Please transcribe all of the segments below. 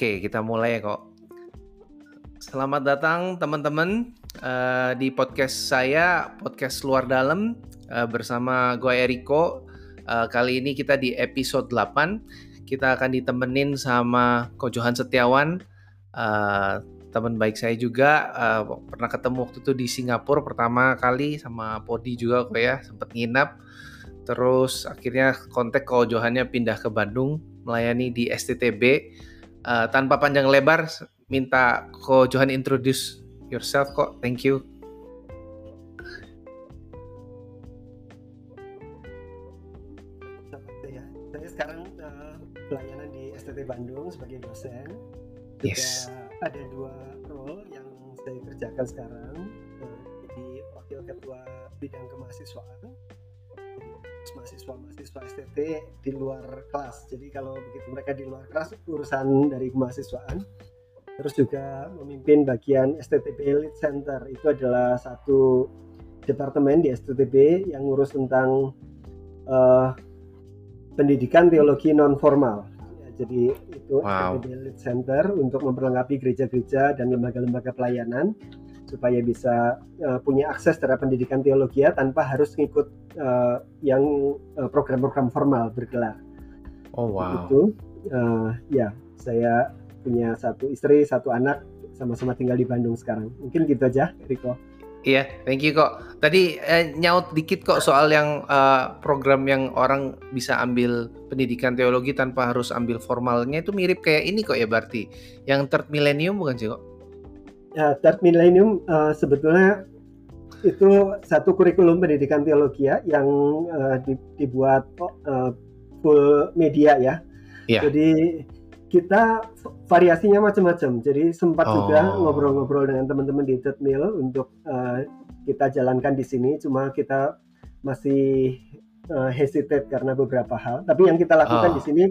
Oke, kita mulai kok. Selamat datang teman-teman uh, di podcast saya, podcast luar dalam uh, bersama gue Eriko. Uh, kali ini kita di episode 8. Kita akan ditemenin sama Ko Johan Setiawan, uh, teman baik saya juga. Uh, pernah ketemu waktu itu di Singapura pertama kali sama Podi juga kok ya, sempat nginap. Terus akhirnya kontak Ko Johannya pindah ke Bandung melayani di STTB uh, tanpa panjang lebar minta Ko Johan introduce yourself kok. Thank you. Ya, saya sekarang uh, pelayanan di STT Bandung sebagai dosen. Yes. ada dua role yang saya kerjakan sekarang. Uh, jadi wakil ketua bidang kemahasiswaan mahasiswa-mahasiswa STT di luar kelas. Jadi kalau begitu mereka di luar kelas urusan dari kemahasiswaan. Terus juga memimpin bagian STTB Elite Center. Itu adalah satu departemen di STTB yang ngurus tentang uh, pendidikan teologi non formal. Ya, jadi itu wow. STTB Elite Center untuk memperlengkapi gereja-gereja dan lembaga-lembaga pelayanan supaya bisa uh, punya akses terhadap pendidikan teologi ya, tanpa harus ngikut uh, yang uh, program-program formal bergelar. Oh wow. Itu uh, ya saya punya satu istri, satu anak, sama-sama tinggal di Bandung sekarang. Mungkin gitu aja, Riko. Iya, thank you kok. Tadi eh, nyaut dikit kok soal yang uh, program yang orang bisa ambil pendidikan teologi tanpa harus ambil formalnya itu mirip kayak ini kok ya berarti. Yang third millennium bukan sih kok? ya, Third Millennium uh, sebetulnya itu satu kurikulum pendidikan teologi ya yang uh, dibuat uh, full media ya. Yeah. Jadi kita variasinya macam-macam. Jadi sempat oh. juga ngobrol-ngobrol dengan teman-teman di Third Mill untuk uh, kita jalankan di sini. Cuma kita masih uh, hesitate karena beberapa hal. Tapi yang kita lakukan oh. di sini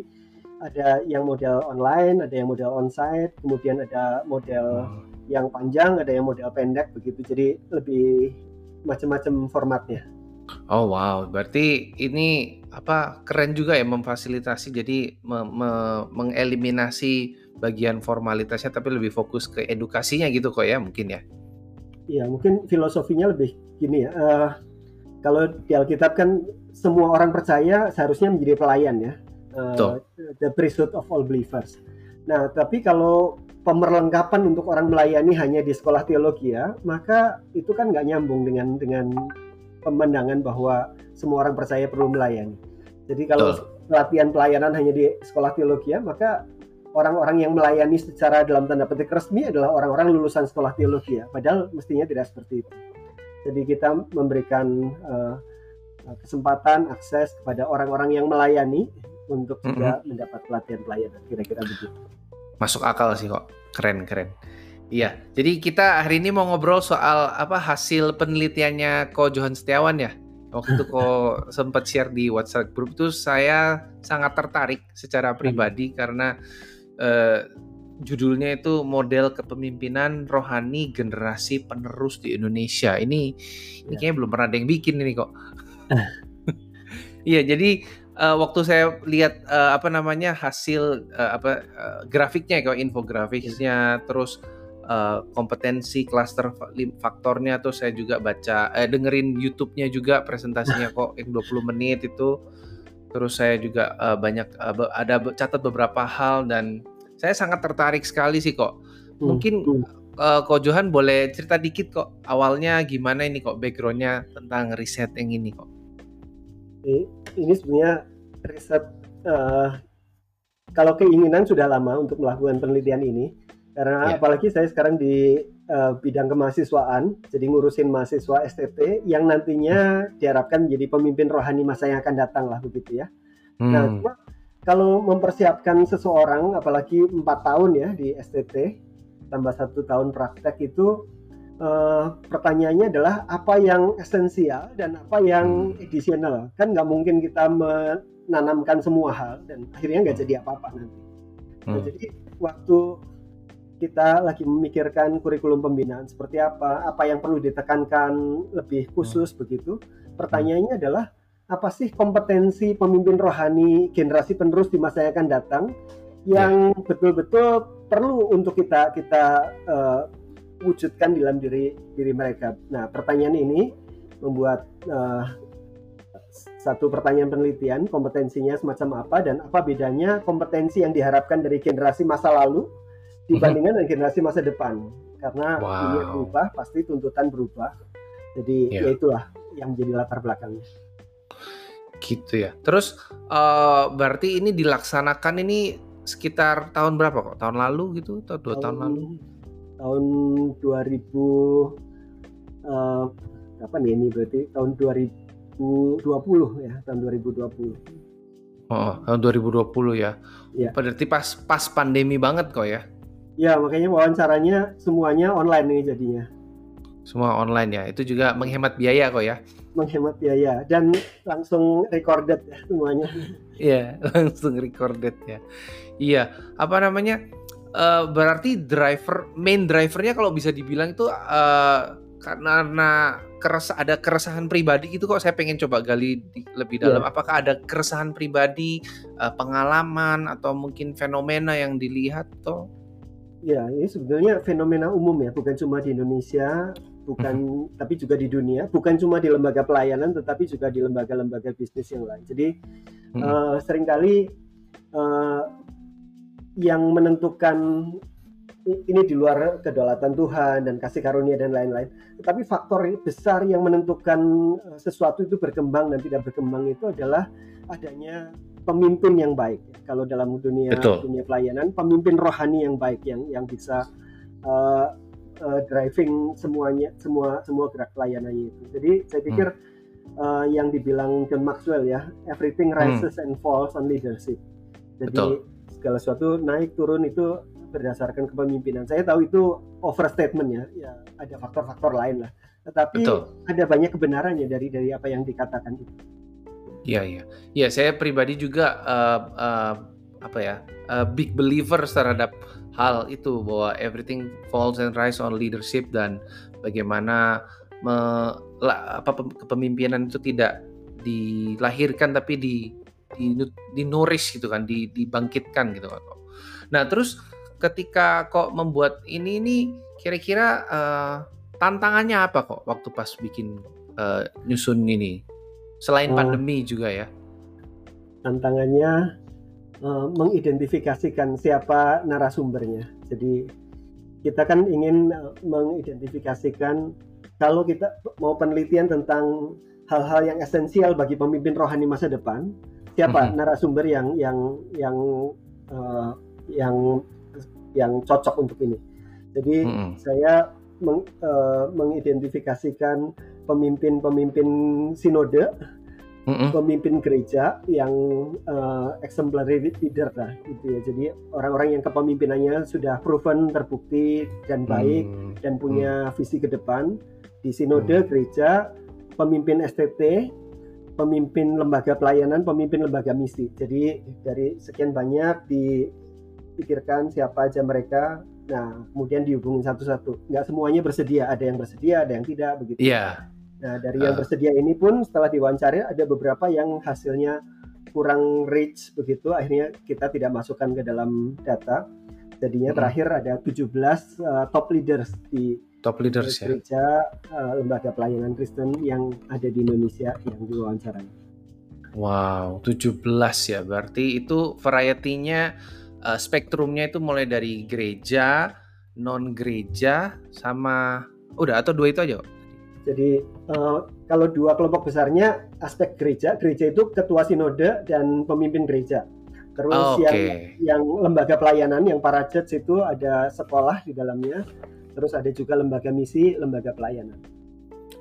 ada yang model online, ada yang model onsite, kemudian ada model oh yang panjang, ada yang model pendek begitu. Jadi lebih macam-macam formatnya. Oh wow, berarti ini apa keren juga ya memfasilitasi jadi me, me, mengeliminasi bagian formalitasnya tapi lebih fokus ke edukasinya gitu kok ya mungkin ya. Iya, mungkin filosofinya lebih gini ya. Uh, kalau di Alkitab kan semua orang percaya seharusnya menjadi pelayan ya. Uh, the priesthood of all believers. Nah, tapi kalau pemerlengkapan untuk orang melayani hanya di sekolah teologi ya, maka itu kan nggak nyambung dengan dengan pemandangan bahwa semua orang percaya perlu melayani. Jadi kalau pelatihan pelayanan hanya di sekolah teologi ya, maka orang-orang yang melayani secara dalam tanda petik resmi adalah orang-orang lulusan sekolah teologi ya. Padahal mestinya tidak seperti itu. Jadi kita memberikan uh, kesempatan akses kepada orang-orang yang melayani untuk juga mm -hmm. mendapat pelatihan pelayanan kira-kira begitu masuk akal sih kok keren keren. Iya jadi kita hari ini mau ngobrol soal apa hasil penelitiannya Ko Johan Setiawan ya? Waktu itu Ko sempat share di WhatsApp grup itu saya sangat tertarik secara pribadi karena eh, judulnya itu model kepemimpinan rohani generasi penerus di Indonesia. Ini ini ya. kayaknya belum pernah ada yang bikin ini kok Iya, jadi uh, waktu saya lihat uh, apa namanya hasil uh, apa uh, grafiknya kalau infografisnya terus uh, kompetensi cluster faktornya tuh saya juga baca eh, dengerin YouTube-nya juga presentasinya kok yang 20 menit itu. Terus saya juga uh, banyak uh, ada catat beberapa hal dan saya sangat tertarik sekali sih kok. Hmm, mungkin uh, kok Johan boleh cerita dikit kok awalnya gimana ini kok backgroundnya tentang riset yang ini kok ini sebenarnya riset uh, kalau keinginan sudah lama untuk melakukan penelitian ini karena yeah. apalagi saya sekarang di uh, bidang kemahasiswaan jadi ngurusin mahasiswa STT yang nantinya diharapkan menjadi pemimpin rohani masa yang akan datang lah begitu ya. Hmm. Nah, cuma kalau mempersiapkan seseorang apalagi empat tahun ya di STT tambah satu tahun praktek itu uh, pertanyaannya adalah apa yang esensial dan apa yang hmm. additional kan nggak mungkin kita menanamkan semua hal dan akhirnya nggak jadi apa-apa nanti nah, hmm. jadi waktu kita lagi memikirkan kurikulum pembinaan seperti apa, apa yang perlu ditekankan lebih khusus hmm. begitu. Pertanyaannya adalah apa sih kompetensi pemimpin rohani generasi penerus di masa yang akan datang yang ya. betul-betul perlu untuk kita kita uh, wujudkan dalam diri diri mereka. Nah, pertanyaan ini membuat uh, satu pertanyaan penelitian kompetensinya semacam apa dan apa bedanya kompetensi yang diharapkan dari generasi masa lalu dibandingkan dengan generasi masa depan karena wow. dunia berubah pasti tuntutan berubah jadi yeah. ya itulah yang menjadi latar belakangnya gitu ya terus uh, berarti ini dilaksanakan ini sekitar tahun berapa kok tahun lalu gitu atau dua tahun, tahun lalu tahun 2000 uh, kapan ya ini berarti tahun 2020 ya tahun 2020 oh tahun 2020 ya, ya. berarti pas pas pandemi banget kok ya Ya, makanya wawancaranya semuanya online nih jadinya. Semua online ya. Itu juga menghemat biaya kok ya. Menghemat biaya dan langsung recorded ya semuanya. Iya, langsung recorded ya. Iya, apa namanya? Uh, berarti driver main drivernya kalau bisa dibilang itu uh, karena keres ada keresahan pribadi gitu kok saya pengen coba gali di, lebih dalam yeah. apakah ada keresahan pribadi uh, pengalaman atau mungkin fenomena yang dilihat toh Ya, ini sebenarnya fenomena umum ya, bukan cuma di Indonesia, bukan hmm. tapi juga di dunia, bukan cuma di lembaga pelayanan, tetapi juga di lembaga-lembaga bisnis yang lain. Jadi hmm. uh, sering kali uh, yang menentukan ini di luar kedaulatan Tuhan dan kasih karunia dan lain-lain. Tetapi faktor besar yang menentukan eh, sesuatu itu berkembang dan tidak berkembang itu adalah adanya pemimpin yang baik. Kalau dalam dunia Betul. dunia pelayanan, pemimpin rohani yang baik yang yang bisa uh, uh, driving semuanya semua semua gerak pelayanannya itu. Jadi saya pikir hmm. uh, yang dibilang John Maxwell ya, everything hmm. rises hmm. and falls on leadership. Jadi Betul. Segala sesuatu naik turun itu berdasarkan kepemimpinan. Saya tahu itu overstatement ya, ya ada faktor-faktor lain lah. Tetapi Betul. ada banyak kebenarannya dari dari apa yang dikatakan itu. Iya iya. Iya saya pribadi juga uh, uh, apa ya uh, big believer terhadap hal itu bahwa everything falls and rise on leadership dan bagaimana me, la, apa kepemimpinan itu tidak dilahirkan tapi di di, di nourish gitu kan, di, dibangkitkan gitu kan. Nah terus ketika kok membuat ini ini kira-kira uh, tantangannya apa kok waktu pas bikin uh, nyusun ini Selain uh, pandemi juga ya. Tantangannya uh, mengidentifikasikan siapa narasumbernya. Jadi kita kan ingin mengidentifikasikan kalau kita mau penelitian tentang hal-hal yang esensial bagi pemimpin rohani masa depan, siapa mm -hmm. narasumber yang yang yang uh, yang yang cocok untuk ini. Jadi mm -hmm. saya meng, uh, mengidentifikasikan pemimpin-pemimpin sinode, mm-hmm. pemimpin gereja yang uh, exemplary leader lah gitu ya. Jadi orang-orang yang kepemimpinannya sudah proven, terbukti dan baik mm-hmm. dan punya mm-hmm. visi ke depan di sinode mm-hmm. gereja, pemimpin STT, pemimpin lembaga pelayanan, pemimpin lembaga misi. Jadi dari sekian banyak dipikirkan siapa aja mereka Nah, kemudian dihubungin satu-satu. Nggak semuanya bersedia, ada yang bersedia, ada yang tidak, begitu. Iya. Yeah. Nah, dari yang uh. bersedia ini pun setelah diwawancari ada beberapa yang hasilnya kurang rich begitu, akhirnya kita tidak masukkan ke dalam data. Jadinya hmm. terakhir ada 17 uh, top leaders di top leaders ya. gereja ya. uh, lembaga pelayanan Kristen yang ada di Indonesia yang diwawancarai. Wow, 17 ya. Berarti itu variety-nya uh, spektrumnya itu mulai dari gereja, non gereja sama udah atau dua itu aja. Jadi uh, kalau dua kelompok besarnya aspek gereja, gereja itu ketua sinode dan pemimpin gereja. Terus oh, okay. yang yang lembaga pelayanan yang para church itu ada sekolah di dalamnya. Terus ada juga lembaga misi, lembaga pelayanan.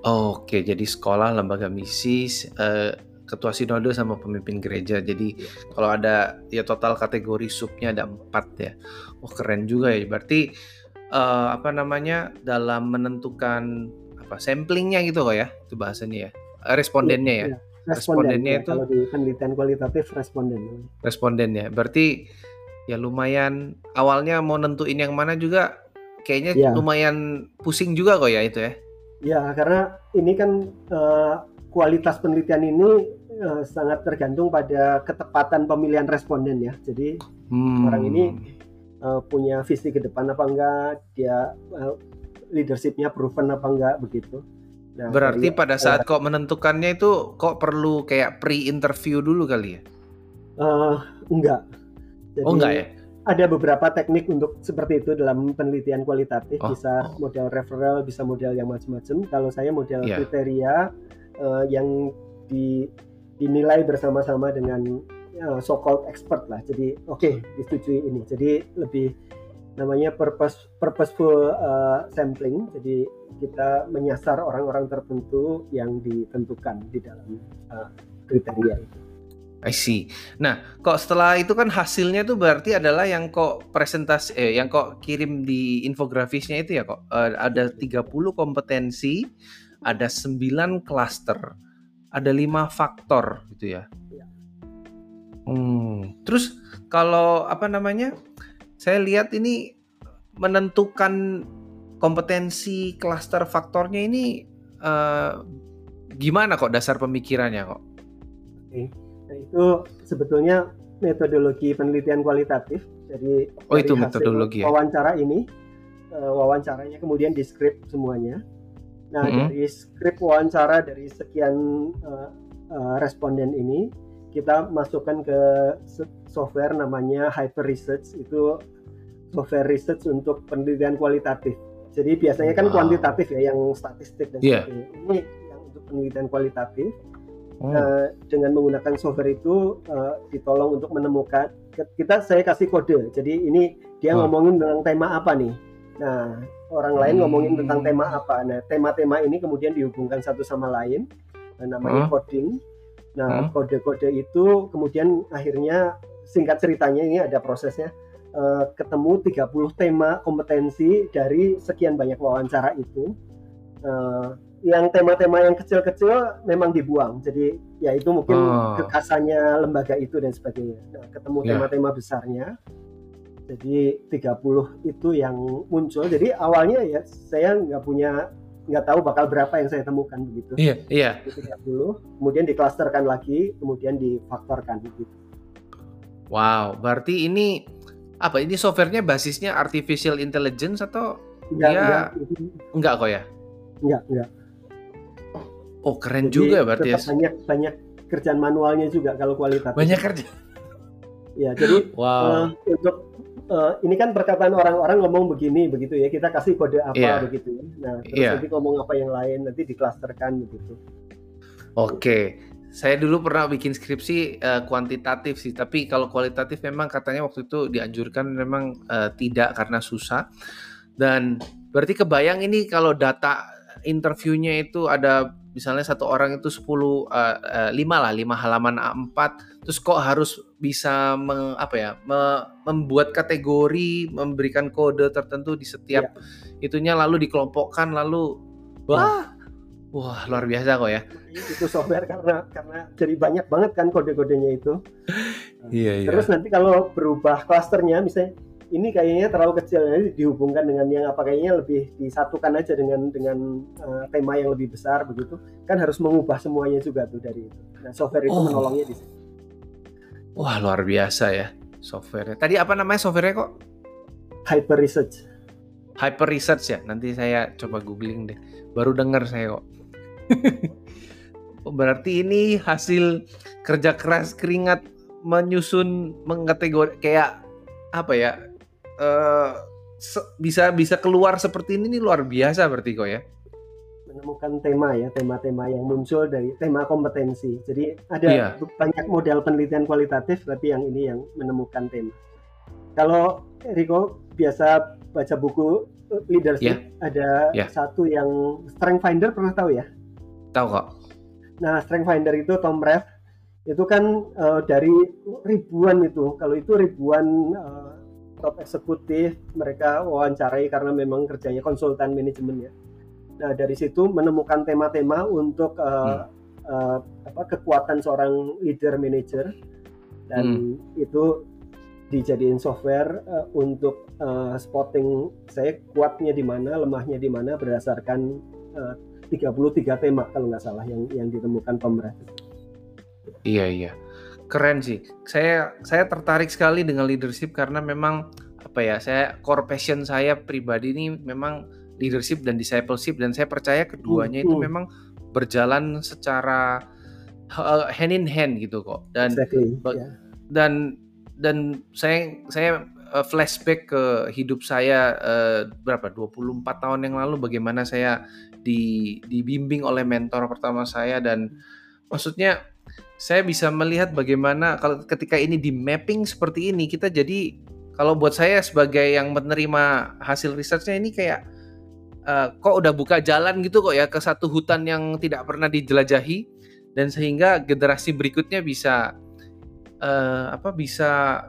Oh, Oke, okay. jadi sekolah, lembaga misi, uh, ketua sinode sama pemimpin gereja. Jadi yeah. kalau ada ya total kategori subnya ada empat ya. Wah keren juga ya. Berarti uh, apa namanya dalam menentukan apa samplingnya gitu kok ya itu bahasanya ya eh, respondennya ya, ya. respondennya ya, itu kalau di penelitian kualitatif responden responden ya berarti ya lumayan awalnya mau nentuin yang mana juga kayaknya ya. lumayan pusing juga kok ya itu ya ya karena ini kan uh, kualitas penelitian ini uh, sangat tergantung pada ketepatan pemilihan responden ya jadi hmm. orang ini uh, punya visi ke depan apa enggak, dia uh, leadershipnya proven apa enggak begitu. Nah, Berarti pada saat kok menentukannya itu kok perlu kayak pre-interview dulu kali ya? Uh, enggak. Jadi, oh enggak ya? Ada beberapa teknik untuk seperti itu dalam penelitian kualitatif, oh, bisa oh. model referral, bisa model yang macam-macam. Kalau saya model yeah. kriteria uh, yang di, dinilai bersama-sama dengan uh, so-called expert lah. Jadi oke okay, disetujui ini. Jadi lebih namanya purpose purposeful uh, sampling. Jadi kita menyasar orang-orang tertentu yang ditentukan di dalam uh, kriteria itu. I see. Nah, kok setelah itu kan hasilnya tuh berarti adalah yang kok presentasi eh yang kok kirim di infografisnya itu ya kok uh, ada 30 kompetensi, ada 9 klaster, ada lima faktor gitu ya. Iya. Hmm. Terus kalau apa namanya? Saya lihat ini menentukan kompetensi klaster faktornya ini uh, gimana kok dasar pemikirannya kok? Oke, nah, itu sebetulnya metodologi penelitian kualitatif. Jadi oh itu metodologi ya? wawancara ini uh, wawancaranya kemudian di script semuanya. Nah mm -hmm. dari script wawancara dari sekian uh, uh, responden ini kita masukkan ke software namanya Hyper Research itu software research untuk penelitian kualitatif. Jadi biasanya kan wow. kuantitatif ya, yang statistik dan yeah. sebagainya. Ini yang untuk penelitian kualitatif. Oh. Uh, dengan menggunakan software itu uh, ditolong untuk menemukan kita saya kasih kode. Jadi ini dia oh. ngomongin tentang tema apa nih. Nah, orang lain hmm. ngomongin tentang tema apa. Nah, tema-tema ini kemudian dihubungkan satu sama lain. Nah, namanya oh. coding. Nah, kode-kode itu kemudian akhirnya singkat ceritanya ini ada prosesnya uh, ketemu 30 tema kompetensi dari sekian banyak wawancara itu. Uh, yang tema-tema yang kecil-kecil memang dibuang. Jadi ya itu mungkin oh. kekasannya lembaga itu dan sebagainya. Nah, ketemu yeah. tema-tema besarnya. Jadi 30 itu yang muncul. Jadi awalnya ya saya nggak punya nggak tahu bakal berapa yang saya temukan begitu. Iya, yeah, iya. Yeah. 30, kemudian diklasterkan lagi, kemudian difaktorkan gitu. Wow, berarti ini apa ini softwarenya basisnya artificial intelligence atau enggak, dia enggak, enggak kok ya? Enggak, enggak. Oh, keren Jadi, juga berarti ya. Banyak banyak kerjaan manualnya juga kalau kualitas. Banyak kerja. Ya, jadi wow. uh, untuk uh, ini kan perkataan orang-orang ngomong begini begitu ya. Kita kasih kode apa yeah. begitu ya. Nah, terus yeah. nanti ngomong apa yang lain nanti diklasterkan begitu. Oke. Okay saya dulu pernah bikin skripsi uh, kuantitatif sih, tapi kalau kualitatif memang katanya waktu itu dianjurkan memang uh, tidak karena susah. Dan berarti kebayang ini kalau data interviewnya itu ada misalnya satu orang itu 10 uh, uh, 5 lah, 5 halaman A4, terus kok harus bisa meng, apa ya, me, membuat kategori, memberikan kode tertentu di setiap ya. itunya lalu dikelompokkan lalu wah Wah luar biasa kok ya. Itu software karena karena jadi banyak banget kan kode-kodenya itu. iya iya. Terus nanti kalau berubah klasternya misalnya ini kayaknya terlalu kecil jadi dihubungkan dengan yang apa kayaknya lebih disatukan aja dengan dengan uh, tema yang lebih besar begitu kan harus mengubah semuanya juga tuh dari itu. Nah software itu oh. menolongnya di sini. Wah luar biasa ya softwarenya. Tadi apa namanya softwarenya kok? Hyper Research. Hyper Research ya. Nanti saya coba googling deh. Baru dengar saya kok. Oh, berarti ini hasil kerja keras keringat menyusun mengategori kayak apa ya? Uh, bisa bisa keluar seperti ini nih luar biasa berarti kok ya menemukan tema ya tema-tema yang muncul dari tema kompetensi jadi ada iya. banyak model penelitian kualitatif tapi yang ini yang menemukan tema kalau Riko biasa baca buku leadership yeah. ada yeah. satu yang Strength Finder pernah tahu ya Tahu kok. Nah, Strength Finder itu Tom Rev itu kan uh, dari ribuan itu. Kalau itu ribuan uh, top eksekutif mereka wawancarai karena memang kerjanya konsultan manajemen ya. Nah, dari situ menemukan tema-tema untuk uh, hmm. uh, apa kekuatan seorang leader manager dan hmm. itu dijadiin software uh, untuk uh, spotting saya kuatnya di mana, lemahnya di mana berdasarkan uh, 33 tema kalau nggak salah yang yang ditemukan pemerintah. Iya iya, keren sih. Saya saya tertarik sekali dengan leadership karena memang apa ya saya core passion saya pribadi ini memang leadership dan discipleship dan saya percaya keduanya hmm. itu memang berjalan secara uh, hand in hand gitu kok dan exactly. yeah. dan dan saya saya uh, flashback ke hidup saya uh, berapa 24 tahun yang lalu bagaimana saya di dibimbing oleh mentor pertama saya dan maksudnya saya bisa melihat bagaimana kalau ketika ini di mapping seperti ini kita jadi kalau buat saya sebagai yang menerima hasil researchnya ini kayak uh, kok udah buka jalan gitu kok ya ke satu hutan yang tidak pernah dijelajahi dan sehingga generasi berikutnya bisa uh, apa bisa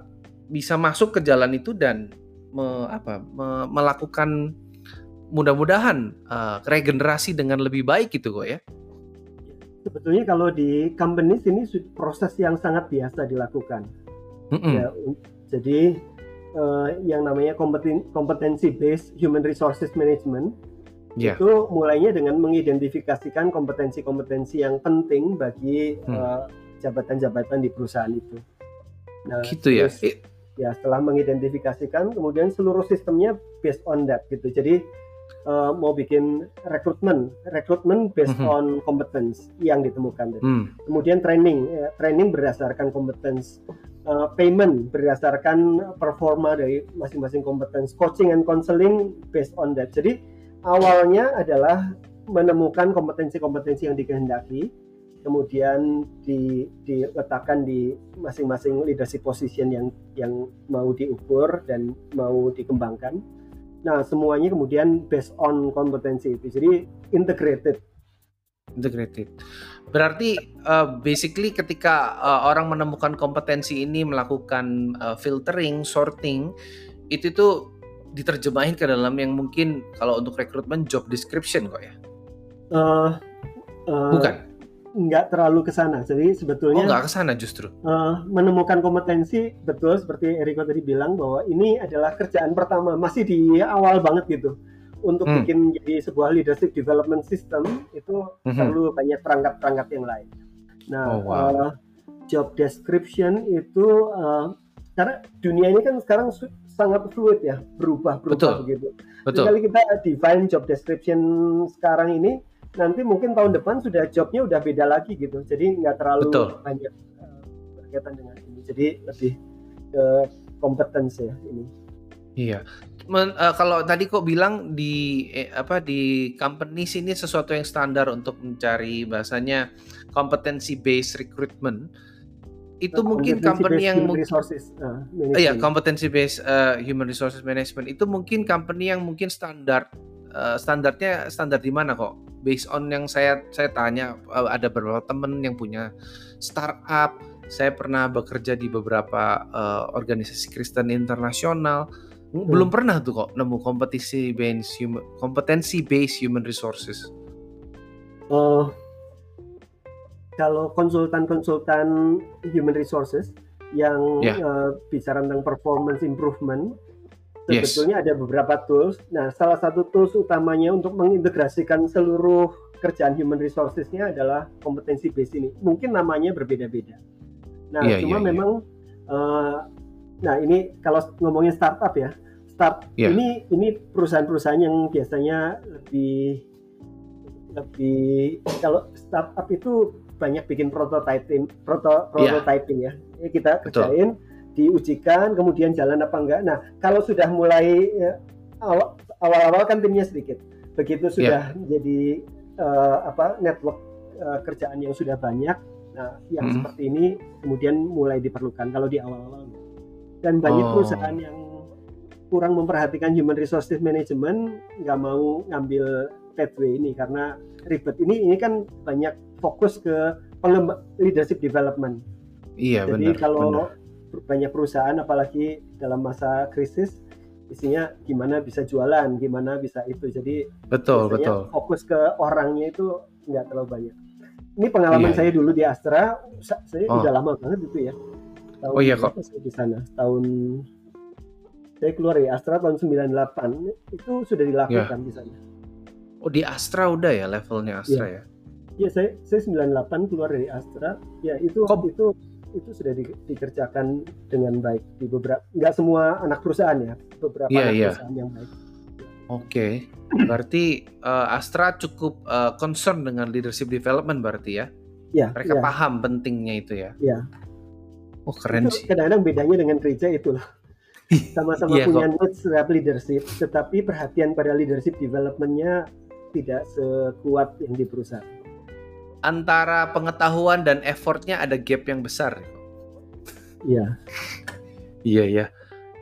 bisa masuk ke jalan itu dan me, apa me, melakukan mudah-mudahan uh, regenerasi dengan lebih baik gitu kok ya. Sebetulnya kalau di companies ini proses yang sangat biasa dilakukan. Mm -mm. Ya, jadi uh, yang namanya kompeten kompetensi based human resources management yeah. itu mulainya dengan mengidentifikasikan kompetensi-kompetensi yang penting bagi hmm. uh, jabatan-jabatan di perusahaan itu. Nah, gitu ya. Terus, ya setelah mengidentifikasikan kemudian seluruh sistemnya based on that gitu jadi uh, mau bikin rekrutmen rekrutmen based mm -hmm. on competence yang ditemukan mm. kemudian training ya, training berdasarkan competence uh, payment berdasarkan performa dari masing-masing competence coaching and counseling based on that jadi awalnya adalah menemukan kompetensi-kompetensi yang dikehendaki kemudian di, diletakkan di masing-masing leadership position yang yang mau diukur dan mau dikembangkan. Nah, semuanya kemudian based on kompetensi itu. Jadi integrated. Integrated. Berarti uh, basically ketika uh, orang menemukan kompetensi ini melakukan uh, filtering, sorting, itu tuh diterjemahin ke dalam yang mungkin kalau untuk rekrutmen job description kok ya? Uh, uh, Bukan nggak terlalu ke sana. Jadi sebetulnya oh, nggak ke sana justru. Uh, menemukan kompetensi betul seperti Eriko tadi bilang bahwa ini adalah kerjaan pertama masih di awal banget gitu. Untuk hmm. bikin jadi sebuah leadership development system itu hmm. perlu banyak perangkat-perangkat yang lain. Nah, oh, wow. uh, job description itu uh, karena dunia ini kan sekarang sangat fluid ya, berubah-berubah begitu. Betul. Sekali kita define job description sekarang ini nanti mungkin tahun depan sudah jobnya udah beda lagi gitu. Jadi nggak terlalu Betul. banyak uh, berkaitan dengan ini. Jadi lebih ke kompetensi ya ini. Iya. Men, uh, kalau tadi kok bilang di eh, apa di company sini sesuatu yang standar untuk mencari bahasanya kompetensi based recruitment. Itu nah, mungkin company yang mungkin resources uh, iya kompetensi based uh, human resources management. Itu mungkin company yang mungkin standar uh, standarnya standar di mana kok? Based on yang saya saya tanya eh, ada beberapa temen yang punya startup. Saya pernah bekerja di beberapa uh, organisasi Kristen internasional. Hmm. belum pernah tuh kok nemu kompetisi based human kompetensi based human resources. Uh, kalau konsultan-konsultan human resources yang yeah. uh, bicara tentang performance improvement sebetulnya yes. ada beberapa tools. Nah, salah satu tools utamanya untuk mengintegrasikan seluruh kerjaan human resources-nya adalah kompetensi base ini. Mungkin namanya berbeda-beda. Nah, yeah, cuma yeah, iya. memang yeah. Uh, nah ini kalau ngomongin startup ya, start yeah. ini ini perusahaan-perusahaan yang biasanya lebih lebih kalau startup itu banyak bikin prototyping proto, iya. prototyping yeah. ya. Ini kita kerjain Betul diujikan kemudian jalan apa enggak. Nah, kalau sudah mulai ya, awal-awal kan timnya sedikit. Begitu ya. sudah yeah. jadi uh, apa network uh, kerjaan yang sudah banyak, nah yang mm -hmm. seperti ini kemudian mulai diperlukan kalau di awal-awal. Dan banyak oh. perusahaan yang kurang memperhatikan human resources management nggak mau ngambil pathway ini karena ribet ini ini kan banyak fokus ke leadership development. Iya Jadi benar. kalau benar banyak perusahaan apalagi dalam masa krisis isinya gimana bisa jualan, gimana bisa itu. Jadi betul betul. Fokus ke orangnya itu nggak terlalu banyak. Ini pengalaman iya, saya iya. dulu di Astra, saya oh. udah lama banget itu ya. Tahun oh iya kok. Saya di sana tahun saya keluar dari Astra tahun 98 itu sudah dilakukan yeah. di sana. Oh di Astra udah ya levelnya Astra yeah. ya? Iya saya saya 98 keluar dari Astra. Ya itu Kok, itu itu sudah di, dikerjakan dengan baik di beberapa nggak semua anak perusahaan ya beberapa yeah, anak yeah. perusahaan yang baik. Oke, okay. berarti uh, Astra cukup uh, concern dengan leadership development berarti ya? Ya. Mereka ya. paham pentingnya itu ya? Ya. Oh keren itu sih. Kadang-kadang bedanya dengan gereja itulah. Sama-sama Iya, punya needs terhadap leadership, tetapi perhatian pada leadership developmentnya tidak sekuat yang di perusahaan. Antara pengetahuan dan effortnya ada gap yang besar. Iya. Iya ya.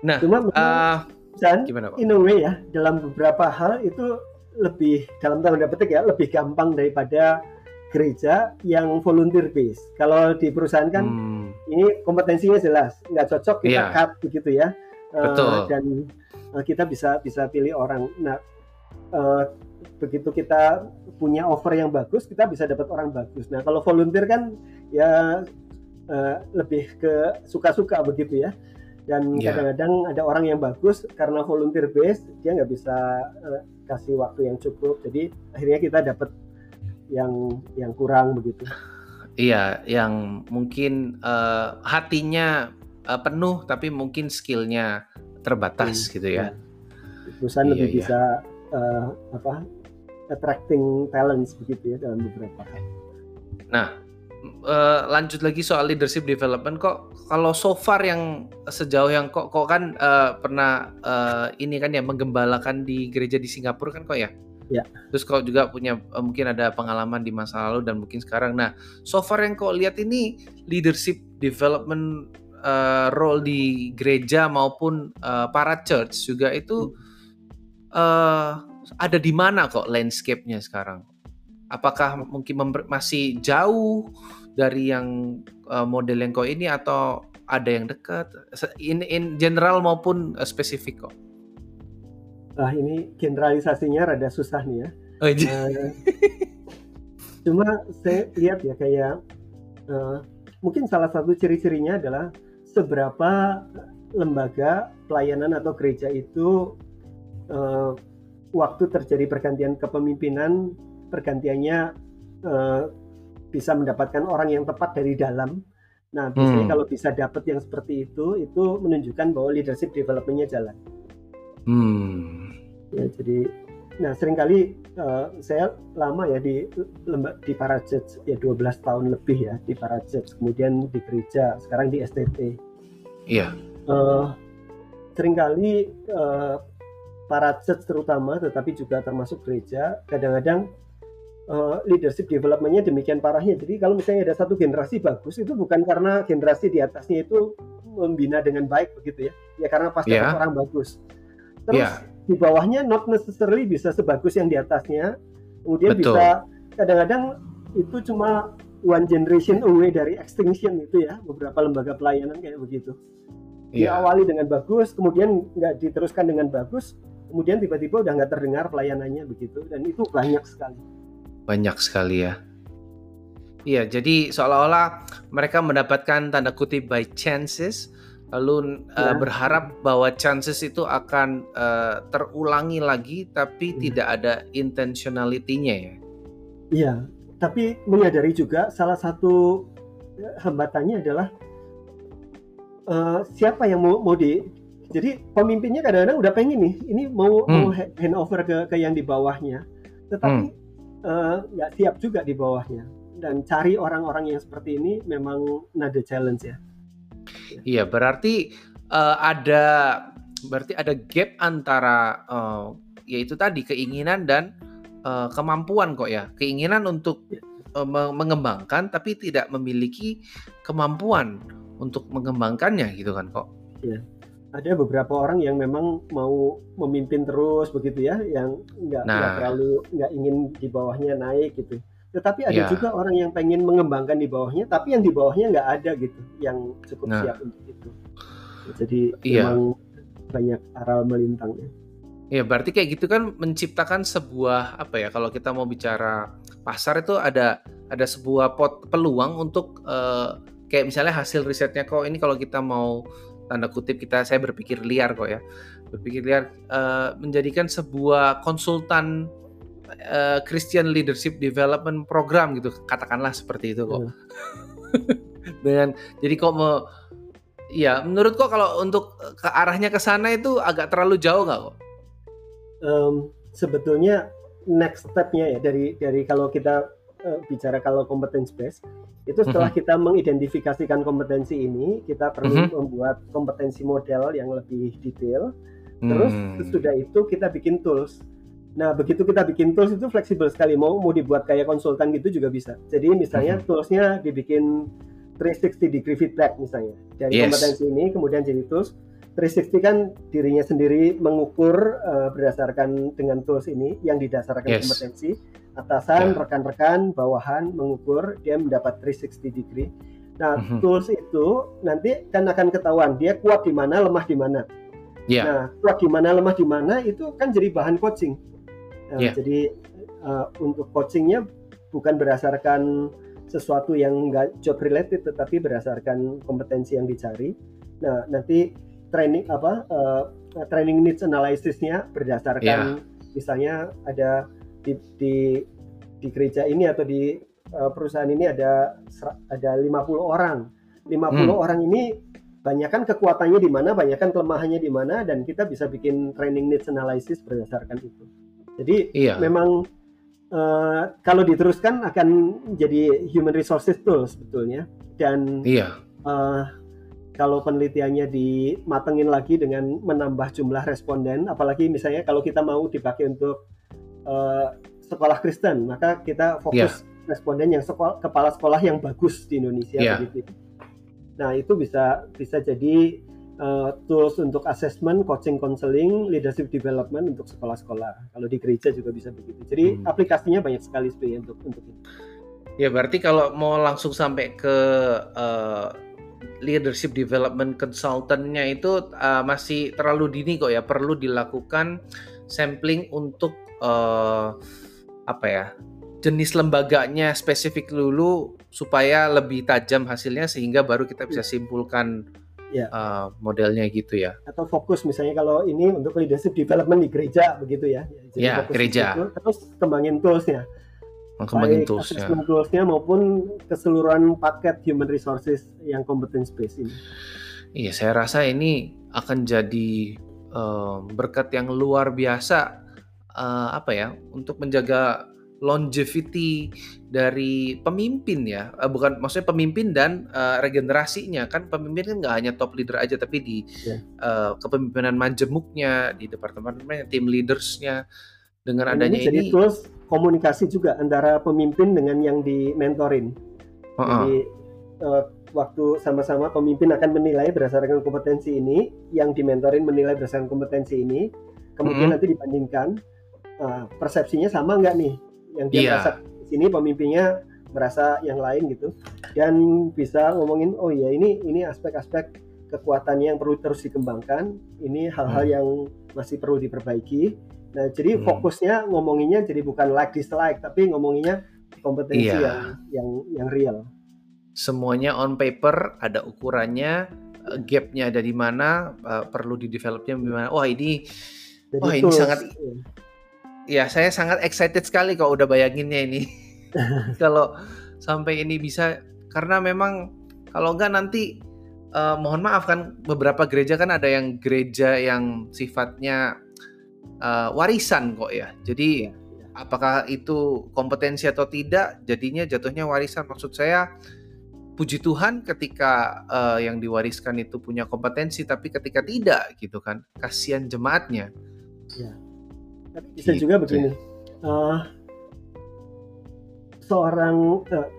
Nah, Cuma uh, dan gimana Pak? in a way ya dalam beberapa hal itu lebih dalam tanda petik ya lebih gampang daripada gereja yang volunteer base. Kalau di perusahaan kan Hmm, ini kompetensinya jelas, nggak cocok kita Iya. cut begitu ya. Eh, Betul. dan eh, kita bisa bisa pilih orang. Nah, eh, begitu kita punya offer yang bagus, kita bisa dapat orang bagus. Nah, kalau volunteer kan ya eh, lebih ke suka-suka begitu ya. Dan Iya. kadang-kadang ada orang yang bagus karena volunteer base dia nggak bisa eh, kasih waktu yang cukup. Jadi akhirnya kita dapat yang yang kurang begitu. Iya, yang mungkin eh, hatinya eh, penuh tapi mungkin skillnya terbatas Hmm, gitu ya. perusahaan Iya, lebih iya. bisa eh, apa attracting talents begitu ya dalam beberapa hal. Nah, eh, lanjut lagi soal leadership development kok kalau so far yang sejauh yang kok kok kan eh, pernah eh, ini kan ya menggembalakan di gereja di Singapura kan kok ya? Ya. Terus kok juga punya mungkin ada pengalaman di masa lalu dan mungkin sekarang. Nah, so far yang kok lihat ini leadership development eh, role di gereja maupun eh, para church juga itu eh ada di mana kok landscape-nya sekarang? Apakah mungkin masih jauh dari yang eh, model yang kau ini atau ada yang dekat? In, in general maupun eh, spesifik kok? Nah ini generalisasinya rada susah nih ya. Oh. Eh, cuma saya lihat ya kayak eh, mungkin salah satu ciri-cirinya adalah seberapa lembaga pelayanan atau gereja itu eh, waktu terjadi pergantian kepemimpinan pergantiannya eh, bisa mendapatkan orang yang tepat dari dalam. Nah biasanya Hmm. kalau bisa dapat yang seperti itu itu menunjukkan bahwa leadership developmentnya jalan. Hmm. Ya, jadi nah sering kali eh, saya lama ya di lemba di para church ya 12 tahun lebih ya di para church kemudian di gereja sekarang di STT Iya. Eh, sering kali eh, para church terutama tetapi juga termasuk gereja kadang-kadang eh, leadership developmentnya demikian parahnya jadi kalau misalnya ada satu generasi bagus itu bukan karena generasi di atasnya itu membina dengan baik begitu ya ya karena pasti dapat orang bagus terus Iya. di bawahnya not necessarily bisa sebagus yang di atasnya. Kemudian Betul. bisa kadang-kadang itu cuma one generation away dari extinction itu ya beberapa lembaga pelayanan kayak begitu. Iya. Diawali dengan bagus, kemudian nggak diteruskan dengan bagus, kemudian tiba-tiba udah nggak terdengar pelayanannya begitu dan itu banyak sekali. Banyak sekali ya. Iya, jadi seolah-olah mereka mendapatkan tanda kutip by chances, lalu eh, Ya. berharap bahwa chances itu akan eh, terulangi lagi, tapi Hmm. tidak ada intentionality-nya ya. Iya, tapi menyadari juga salah satu eh, hambatannya adalah eh, siapa yang mau mau di jadi pemimpinnya kadang-kadang udah pengen nih ini mau Hmm. mau ha- hand over ke ke yang di bawahnya, tetapi eh, nggak siap juga di bawahnya dan cari orang-orang yang seperti ini memang another challenge ya. Iya, berarti eh, ada berarti ada gap antara eh, yaitu tadi keinginan dan eh, kemampuan kok ya. Keinginan untuk me- mengembangkan tapi tidak memiliki kemampuan untuk mengembangkannya gitu kan kok. Ada beberapa orang yang memang mau memimpin terus begitu ya, yang nggak Nah. terlalu nggak ingin di bawahnya naik gitu. Tetapi ada Ya. juga orang yang pengen mengembangkan di bawahnya, tapi yang di bawahnya nggak ada gitu, yang cukup Nah. siap untuk itu. Jadi Iya. memang banyak aral melintangnya. Ya, berarti kayak gitu kan menciptakan sebuah apa ya kalau kita mau bicara pasar itu ada ada sebuah pot peluang untuk eh, kayak misalnya hasil risetnya kok ini kalau kita mau tanda kutip kita saya berpikir liar kok ya. Berpikir liar eh, menjadikan sebuah konsultan eh, Christian Leadership Development Program gitu katakanlah seperti itu kok. dengan jadi kok mau ya menurut kok kalau untuk ke arahnya ke sana itu agak terlalu jauh nggak kok? Um, sebetulnya next stepnya ya dari dari kalau kita uh, bicara kalau competence base itu setelah mm-hmm. kita mengidentifikasikan kompetensi ini kita perlu mm-hmm. membuat kompetensi model yang lebih detail terus mm. sesudah itu kita bikin tools nah begitu kita bikin tools itu fleksibel sekali mau mau dibuat kayak konsultan gitu juga bisa jadi misalnya mm-hmm. toolsnya dibikin 360 degree feedback misalnya dari yes. kompetensi ini kemudian jadi tools 360 kan dirinya sendiri mengukur uh, berdasarkan dengan tools ini yang didasarkan yes. kompetensi atasan, yeah. rekan-rekan, bawahan mengukur dia mendapat 360 degree. Nah, mm-hmm. tools itu nanti kan akan ketahuan dia kuat di mana, lemah di mana. Yeah. Nah, kuat di mana, lemah di mana itu kan jadi bahan coaching. Nah, yeah. Jadi uh, untuk coachingnya bukan berdasarkan sesuatu yang enggak job related, tetapi berdasarkan kompetensi yang dicari. Nah, nanti training apa uh, training needs analysisnya berdasarkan yeah. misalnya ada di, di di gereja ini atau di uh, perusahaan ini ada ada 50 orang. 50 hmm. orang ini banyak kan kekuatannya di mana, banyak kan kelemahannya di mana dan kita bisa bikin training needs analysis berdasarkan itu. Jadi iya. memang uh, kalau diteruskan akan jadi human resources tool sebetulnya dan iya. uh, kalau penelitiannya dimatengin lagi dengan menambah jumlah responden, apalagi misalnya kalau kita mau dipakai untuk uh, sekolah Kristen, maka kita fokus yeah. responden yang sekolah, kepala sekolah yang bagus di Indonesia yeah. begitu. Nah itu bisa bisa jadi uh, tools untuk assessment, coaching, counseling, leadership development untuk sekolah-sekolah. Kalau di gereja juga bisa begitu. Jadi hmm. aplikasinya banyak sekali sebenarnya untuk untuk itu. Ya berarti kalau mau langsung sampai ke uh, leadership development consultantnya itu uh, masih terlalu dini kok ya perlu dilakukan sampling untuk uh, apa ya jenis lembaganya spesifik dulu supaya lebih tajam hasilnya sehingga baru kita bisa simpulkan ya. uh, modelnya gitu ya atau fokus misalnya kalau ini untuk leadership development di gereja begitu ya jadi ya gereja itu, terus kembangin toolsnya Mengembangin tools ya. toolsnya maupun keseluruhan paket human resources yang competence based ini. Iya, saya rasa ini akan jadi uh, berkat yang luar biasa uh, apa ya untuk menjaga longevity dari pemimpin ya uh, bukan maksudnya pemimpin dan uh, regenerasinya kan pemimpin kan nggak hanya top leader aja tapi di yeah. uh, kepemimpinan majemuknya di departemen tim leadersnya dengan adanya ini, jadi tools komunikasi juga antara pemimpin dengan yang di mentorin. Uh -uh. Jadi uh, waktu sama-sama pemimpin akan menilai berdasarkan kompetensi ini, yang di mentorin menilai berdasarkan kompetensi ini, kemudian uh -huh. nanti dibandingkan uh, persepsinya sama nggak nih, yang dia yeah. merasa sini pemimpinnya merasa yang lain gitu, dan bisa ngomongin oh ya ini ini aspek-aspek kekuatannya yang perlu terus dikembangkan, ini hal-hal hmm. yang masih perlu diperbaiki Nah, jadi hmm. fokusnya ngomonginnya jadi bukan like dislike, tapi ngomonginnya kompetensi iya. yang yang yang real. Semuanya on paper, ada ukurannya, eh, gapnya ada di mana, uh, perlu di developnya di mana. Wah ini, jadi wah ini sangat, ya saya sangat excited sekali kalau udah bayanginnya ini. kalau sampai ini bisa, karena memang kalau enggak nanti uh, mohon maaf kan beberapa gereja kan ada yang gereja yang sifatnya uh, warisan kok ya. Jadi ya, ya. apakah itu kompetensi atau tidak, jadinya jatuhnya warisan. Maksud saya puji Tuhan ketika uh, yang diwariskan itu punya kompetensi, tapi ketika tidak gitu kan, kasihan jemaatnya. Ya. Tapi bisa gitu. juga begini. Uh, seorang uh,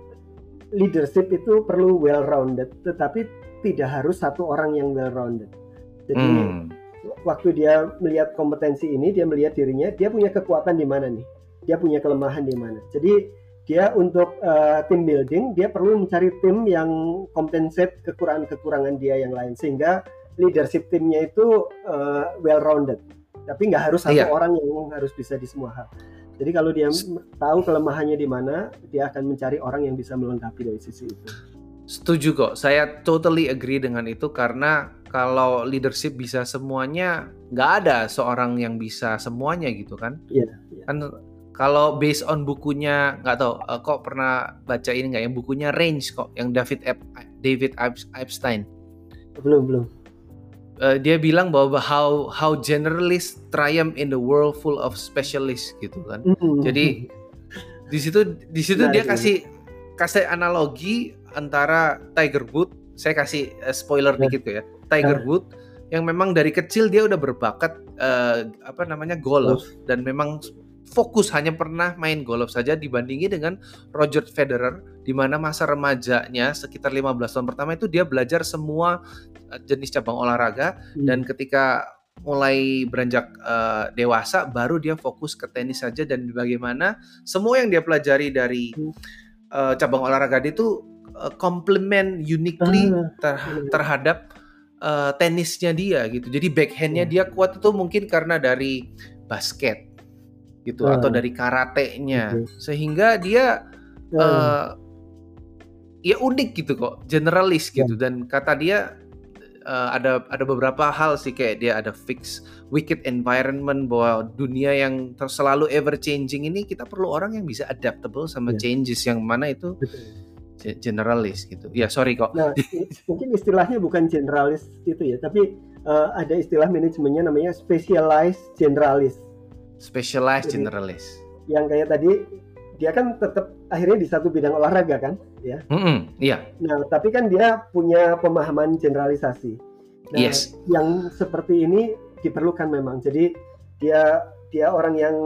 leadership itu perlu well rounded, tetapi tidak harus satu orang yang well rounded. Jadi hmm waktu dia melihat kompetensi ini, dia melihat dirinya, dia punya kekuatan di mana nih? Dia punya kelemahan di mana? Jadi dia untuk uh, tim building, dia perlu mencari tim yang kompensate kekurangan-kekurangan dia yang lain sehingga leadership timnya itu uh, well rounded. Tapi nggak harus satu iya. orang yang harus bisa di semua hal. Jadi kalau dia tahu kelemahannya di mana, dia akan mencari orang yang bisa melengkapi dari sisi itu. Setuju kok, saya totally agree dengan itu karena kalau leadership bisa semuanya, nggak ada seorang yang bisa semuanya gitu kan? Iya. Yeah, yeah. Kan Kalau based on bukunya nggak tahu uh, kok pernah baca ini nggak yang bukunya Range kok yang David Ep David Epstein. Belum belum. Uh, dia bilang bahwa how how generalist triumph in the world full of specialists gitu kan. Mm -hmm. Jadi di situ di situ nah, dia kasih kasih analogi antara Tiger Woods. Saya kasih uh, spoiler nah. dikit ya. Tiger nah. Woods yang memang dari kecil dia udah berbakat uh, apa namanya golf dan memang fokus hanya pernah main golf saja dibandingi dengan Roger Federer di mana masa remajanya sekitar 15 tahun pertama itu dia belajar semua eh, jenis cabang olahraga hmm. dan ketika mulai beranjak uh, dewasa baru dia fokus ke tenis saja dan bagaimana semua yang dia pelajari dari uh, cabang olahraga itu uh, complement uniquely ah, ter iya. terhadap uh, tenisnya dia gitu. Jadi backhandnya hmm. dia kuat itu mungkin karena dari basket gitu hmm. atau dari karatenya okay. sehingga dia hmm. uh, ya unik gitu kok generalis gitu hmm. dan kata dia uh, ada ada beberapa hal sih kayak dia ada fix wicked environment bahwa dunia yang selalu ever changing ini kita perlu orang yang bisa adaptable sama yeah. changes yang mana itu generalis gitu ya sorry kok nah mungkin istilahnya bukan generalis itu ya tapi uh, ada istilah manajemennya namanya specialized generalis Specialized Jadi, generalist. Yang kayak tadi dia kan tetap akhirnya di satu bidang olahraga kan, ya. Mm -hmm, iya. Nah, tapi kan dia punya pemahaman generalisasi. Nah, yes. Yang seperti ini diperlukan memang. Jadi dia dia orang yang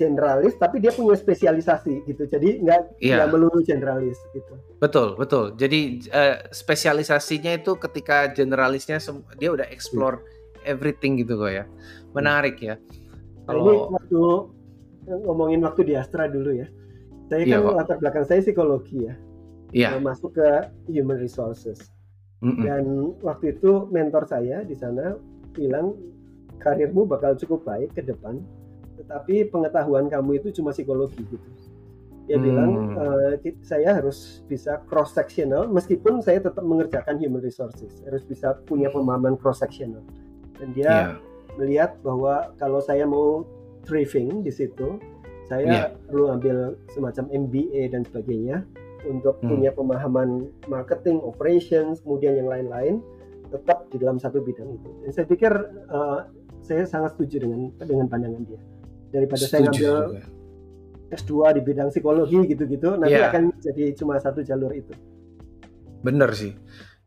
generalis tapi dia punya spesialisasi gitu jadi nggak yeah. melulu generalis gitu betul betul jadi uh, spesialisasinya itu ketika generalisnya dia udah explore yeah. everything gitu kok ya menarik ya Nah, ini waktu ngomongin waktu di Astra dulu ya. Saya iya, kan kok. latar belakang saya psikologi ya. Iya. Masuk ke human resources. Mm -mm. Dan waktu itu mentor saya di sana bilang karirmu bakal cukup baik ke depan, tetapi pengetahuan kamu itu cuma psikologi gitu. Dia hmm. bilang e, saya harus bisa cross sectional meskipun saya tetap mengerjakan human resources, harus bisa punya pemahaman cross sectional. Dan dia yeah melihat bahwa kalau saya mau thriving di situ, saya yeah. perlu ambil semacam MBA dan sebagainya untuk hmm. punya pemahaman marketing, operations, kemudian yang lain-lain tetap di dalam satu bidang itu. Dan saya pikir uh, saya sangat setuju dengan dengan pandangan dia. Daripada setuju saya ngambil juga. S2 di bidang psikologi gitu-gitu, nanti yeah. akan jadi cuma satu jalur itu. Bener sih.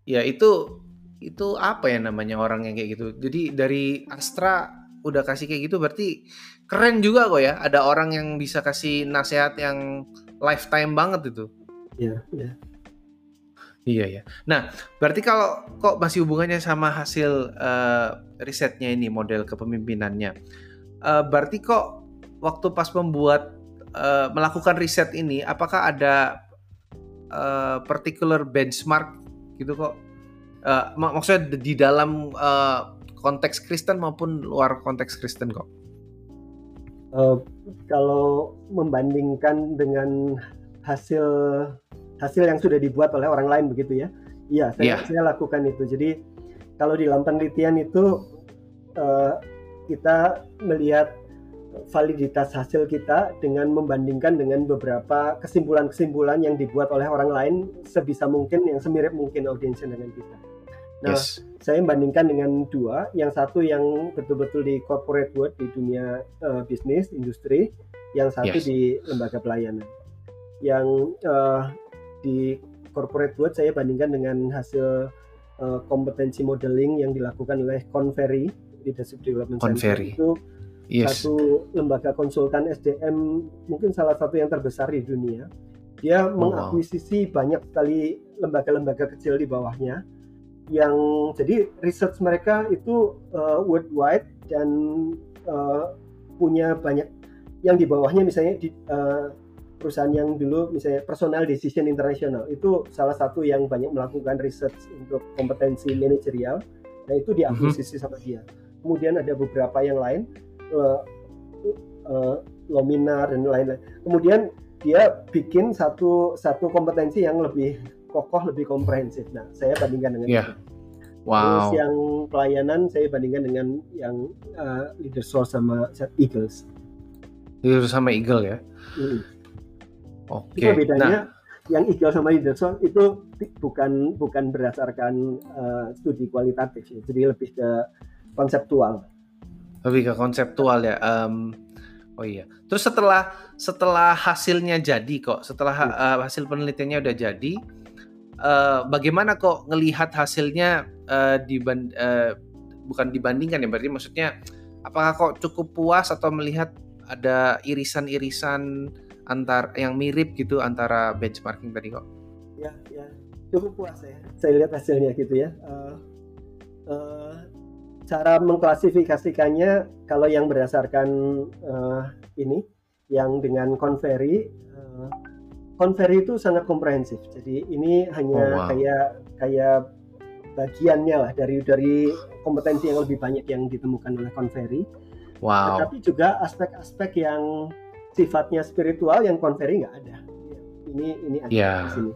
Ya itu itu apa ya namanya orang yang kayak gitu. Jadi dari Astra udah kasih kayak gitu berarti keren juga kok ya. Ada orang yang bisa kasih nasihat yang lifetime banget itu. Iya, iya. Iya ya. Nah, berarti kalau kok masih hubungannya sama hasil uh, risetnya ini model kepemimpinannya, uh, berarti kok waktu pas membuat uh, melakukan riset ini, apakah ada uh, particular benchmark gitu kok uh, mak maksudnya di dalam uh, konteks Kristen maupun luar konteks Kristen kok. Uh, kalau membandingkan dengan hasil hasil yang sudah dibuat oleh orang lain begitu ya, iya saya, yeah. saya lakukan itu. Jadi kalau di dalam penelitian itu uh, kita melihat validitas hasil kita dengan membandingkan dengan beberapa kesimpulan-kesimpulan yang dibuat oleh orang lain sebisa mungkin yang semirip mungkin audiensnya dengan kita. Nah, yes. saya bandingkan dengan dua, yang satu yang betul-betul di corporate world di dunia uh, bisnis, industri, yang satu yes. di lembaga pelayanan. Yang uh, di corporate world saya bandingkan dengan hasil uh, kompetensi modeling yang dilakukan oleh Conferry Leadership Development Conferry. Center itu yes. satu lembaga konsultan SDM mungkin salah satu yang terbesar di dunia. Dia oh, mengakuisisi wow. banyak sekali lembaga-lembaga kecil di bawahnya yang jadi research mereka itu uh, worldwide dan uh, punya banyak yang di bawahnya misalnya di uh, perusahaan yang dulu misalnya personal decision international. Itu salah satu yang banyak melakukan research untuk kompetensi manajerial nah itu diakuisisi mm -hmm. sama dia. Kemudian ada beberapa yang lain uh, uh, Lominar dan lain-lain. Kemudian dia bikin satu satu kompetensi yang lebih kokoh lebih komprehensif. Nah, saya bandingkan dengan yeah. itu. Wow. Terus yang pelayanan saya bandingkan dengan yang uh, leader source sama Eagles. Leader sama Eagle ya. Hmm. Oke. Itu bedanya Nah, yang Eagle sama Leadership itu bukan bukan berdasarkan eh, studi kualitatif ya. Jadi lebih ke konseptual. lebih ke konseptual ya. Em, oh iya. Terus setelah setelah hasilnya jadi kok, setelah eh, hasil penelitiannya udah jadi, eh, bagaimana kok ngelihat hasilnya diban eh, bukan dibandingkan ya berarti maksudnya apakah kok cukup puas atau melihat ada irisan-irisan antar yang mirip gitu antara benchmarking tadi kok? Ya, ya cukup puas ya. Saya lihat hasilnya gitu ya. Eh, eh, cara mengklasifikasikannya kalau yang berdasarkan eh, ini, yang dengan Convery, eh, Convery itu sangat komprehensif. Jadi ini hanya Oh, wow. kayak kayak bagiannya lah dari dari kompetensi yang lebih banyak yang ditemukan oleh Convery. Wow. Tetapi juga aspek-aspek yang sifatnya spiritual yang Convery nggak ada. Ini ini ada Ya. di sini.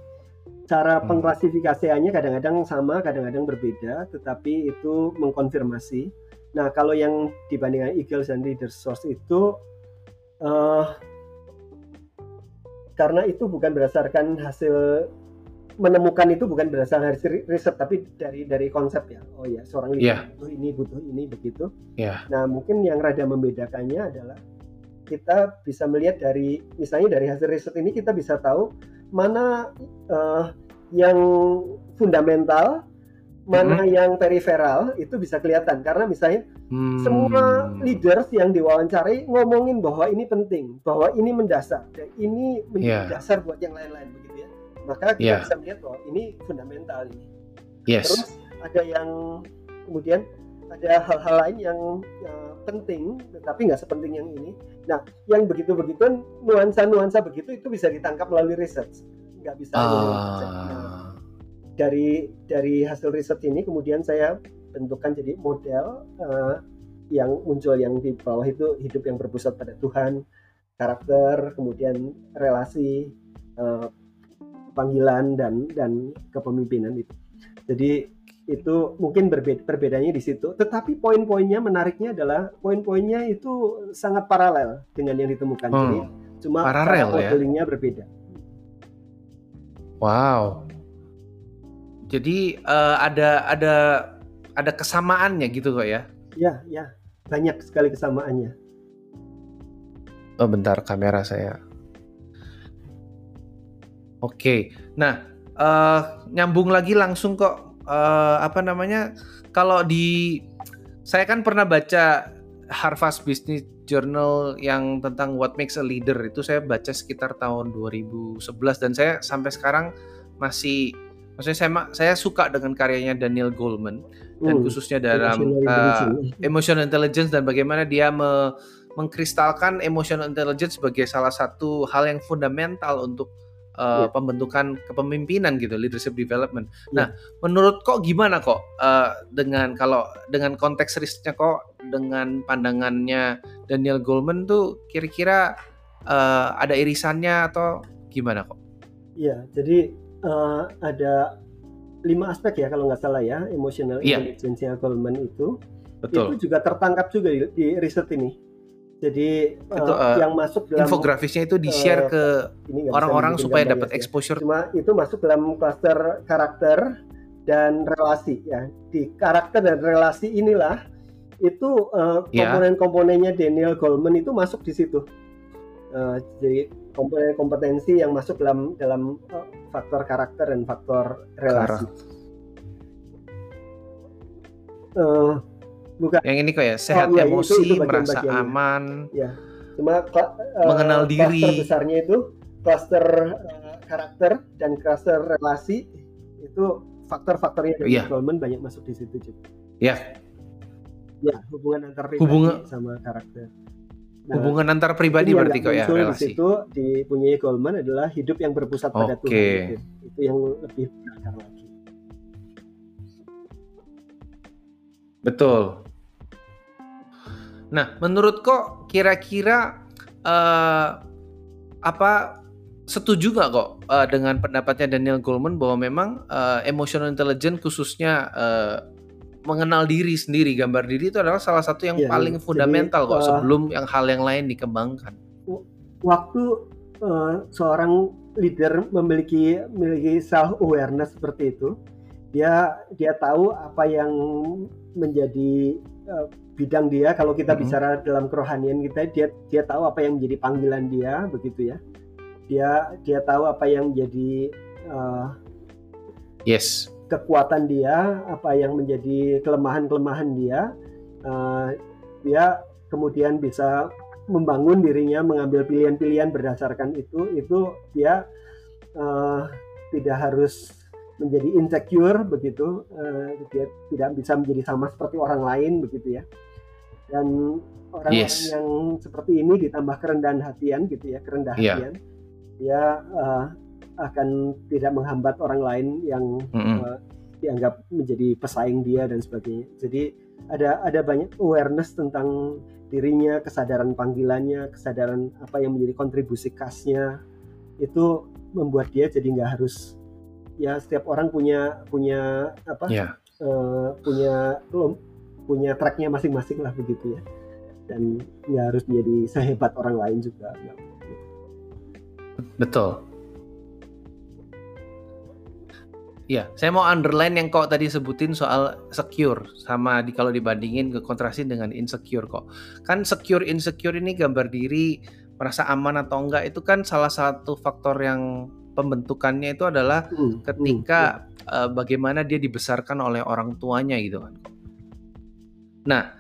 Cara Hmm. pengklasifikasiannya kadang-kadang sama, kadang-kadang berbeda, tetapi itu mengkonfirmasi. Nah, kalau yang dibandingkan Eagles dan Leader Source itu eh, karena itu bukan berdasarkan hasil menemukan itu bukan berdasarkan hasil riset tapi dari dari konsep ya. Oh ya, seorang leader Iya. butuh ini, butuh ini begitu. Ya. Nah, mungkin yang rada membedakannya adalah kita bisa melihat dari misalnya dari hasil riset ini kita bisa tahu mana eh, yang fundamental, mana yang periferal itu bisa kelihatan karena misalnya Hmm. semua leaders yang diwawancarai ngomongin bahwa ini penting, bahwa ini mendasar, dan ini menjadi Iya. dasar buat yang lain-lain begitu ya. Maka kita Iya. bisa melihat bahwa ini fundamental ini. Yes. Terus ada yang kemudian ada hal-hal lain yang eh, penting tetapi nggak sepenting yang ini. Nah, yang begitu-begituan nuansa-nuansa begitu itu bisa ditangkap melalui research. Nggak bisa riset. Nah, Ah. Dari dari hasil riset ini kemudian saya bentukkan jadi model eh, yang muncul yang di bawah itu hidup yang berpusat pada Tuhan, karakter, kemudian relasi, eh, panggilan dan dan kepemimpinan itu. Jadi itu mungkin berbeda perbedaannya di situ. Tetapi poin-poinnya menariknya adalah poin-poinnya itu sangat paralel dengan yang ditemukan. Hmm. Jadi cuma Paralel ya? berbeda. Wow. Jadi eh, ada ada ada kesamaannya gitu kok ya? Ya, ya, banyak sekali kesamaannya. Oh bentar kamera saya. Oke, nah eh, nyambung lagi langsung kok eh, apa namanya? Kalau di saya kan pernah baca Harvard Business Journal yang tentang What Makes a Leader itu saya baca sekitar tahun 2011 dan saya sampai sekarang masih maksudnya saya saya suka dengan karyanya Daniel Goleman dan Hmm, khususnya dalam emotional eh, intelligence. emotional intelligence dan bagaimana dia me- mengkristalkan emotional intelligence sebagai salah satu hal yang fundamental untuk uh, Iya. pembentukan kepemimpinan gitu leadership development. Iya. Nah, menurut kok gimana kok uh, dengan kalau dengan konteks risetnya kok dengan pandangannya Daniel Goleman tuh kira-kira uh, ada irisannya atau gimana kok? Iya, jadi eh, ada lima aspek ya kalau nggak salah ya emotional Iya. intelligence Goldman itu Betul. itu juga tertangkap juga di, di riset ini. Jadi eh, Itu, eh, yang masuk dalam Infografisnya itu di-share eh, ke ini nggak bisa orang-orang supaya dapat sih. exposure. Cuma itu masuk dalam klaster karakter dan relasi ya. Di karakter dan relasi inilah itu Ya. komponen-komponennya Daniel Goleman itu masuk di situ. Eh, jadi kompetensi yang masuk dalam dalam eh, faktor karakter dan faktor relasi. Eh, bukan Yang ini kok ya, sehat iya, itu- emosi, itu bagian-bagiannya. merasa aman. cuma kla- eh, Mengenal diri. Klaster besarnya itu klaster eh, karakter dan klaster relasi itu faktor-faktornya dari Iya. Goldman banyak masuk di situ juga. Ya. Ya, hubungan antar pribadi Hubungan- sama karakter. Nah, Hubungan antar pribadi yang berarti kok ya Di relasi. situ dipunyai Goldman adalah hidup yang berpusat pada Oke. Tuhan. Itu, itu yang lebih berakar lagi. Betul. Nah, menurut kok kira-kira eh, apa setuju nggak kok eh, dengan pendapatnya Daniel Goleman bahwa memang eh, emotional intelligence khususnya eh, mengenal diri sendiri, gambar diri itu adalah salah satu yang Iya, paling jadi, fundamental kok eh, sebelum yang hal yang lain dikembangkan. waktu uh, seorang leader memiliki memiliki self awareness seperti itu, dia dia tahu apa yang menjadi uh, bidang dia. Kalau kita mm -hmm. bicara dalam kerohanian kita, dia dia tahu apa yang menjadi panggilan dia, begitu ya. Dia dia tahu apa yang menjadi uh, yes kekuatan dia, apa yang menjadi kelemahan-kelemahan dia, uh, dia kemudian bisa membangun dirinya, mengambil pilihan-pilihan berdasarkan itu, itu dia uh, tidak harus menjadi insecure begitu, uh, dia tidak bisa menjadi sama seperti orang lain begitu ya. Dan orang-orang yes. yang seperti ini ditambah kerendahan hatian gitu ya, kerendahan yeah. hatian, dia uh, akan tidak menghambat orang lain yang mm -hmm. uh, dianggap menjadi pesaing dia dan sebagainya. Jadi ada ada banyak awareness tentang dirinya, kesadaran panggilannya, kesadaran apa yang menjadi kontribusi khasnya itu membuat dia jadi nggak harus ya setiap orang punya punya apa yeah. Ya. uh, punya punya tracknya masing-masing lah begitu ya dan nggak harus menjadi sehebat orang lain juga. Betul. Iya, saya mau underline yang kok tadi sebutin soal secure sama di kalau dibandingin ke kontrasin dengan insecure kok. Kan secure insecure ini gambar diri merasa aman atau enggak itu kan salah satu faktor yang pembentukannya itu adalah hmm, ketika hmm, uh, bagaimana dia dibesarkan oleh orang tuanya gitu kan. Nah,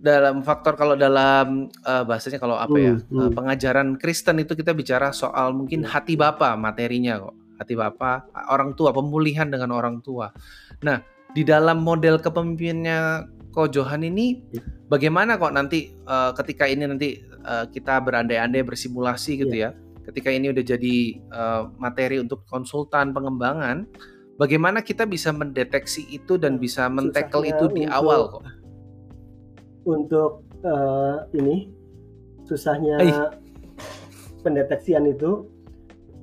dalam faktor kalau dalam uh, bahasanya kalau apa ya hmm, uh, pengajaran Kristen itu kita bicara soal mungkin hmm. hati bapa materinya kok hati bapak, orang tua, pemulihan dengan orang tua. Nah, di dalam model kepemimpinannya Ko Johan ini bagaimana kok nanti uh, ketika ini nanti uh, kita berandai-andai bersimulasi gitu yeah. ya. Ketika ini udah jadi uh, materi untuk konsultan pengembangan, bagaimana kita bisa mendeteksi itu dan bisa mentekel itu di untuk, awal kok? Untuk uh, ini susahnya Ay. pendeteksian itu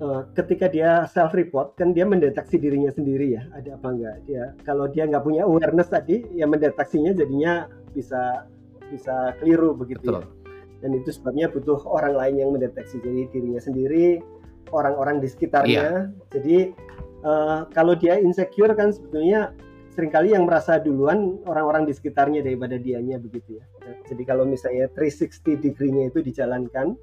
uh, ketika dia self report kan dia mendeteksi dirinya sendiri ya ada apa enggak dia kalau dia nggak punya awareness tadi ya mendeteksinya jadinya bisa bisa keliru begitu ya. Betul. ya dan itu sebabnya butuh orang lain yang mendeteksi jadi dirinya sendiri orang-orang di sekitarnya yeah. jadi uh, kalau dia insecure kan sebetulnya sering kali yang merasa duluan orang-orang di sekitarnya daripada dianya begitu ya jadi kalau misalnya 360 degree-nya itu dijalankan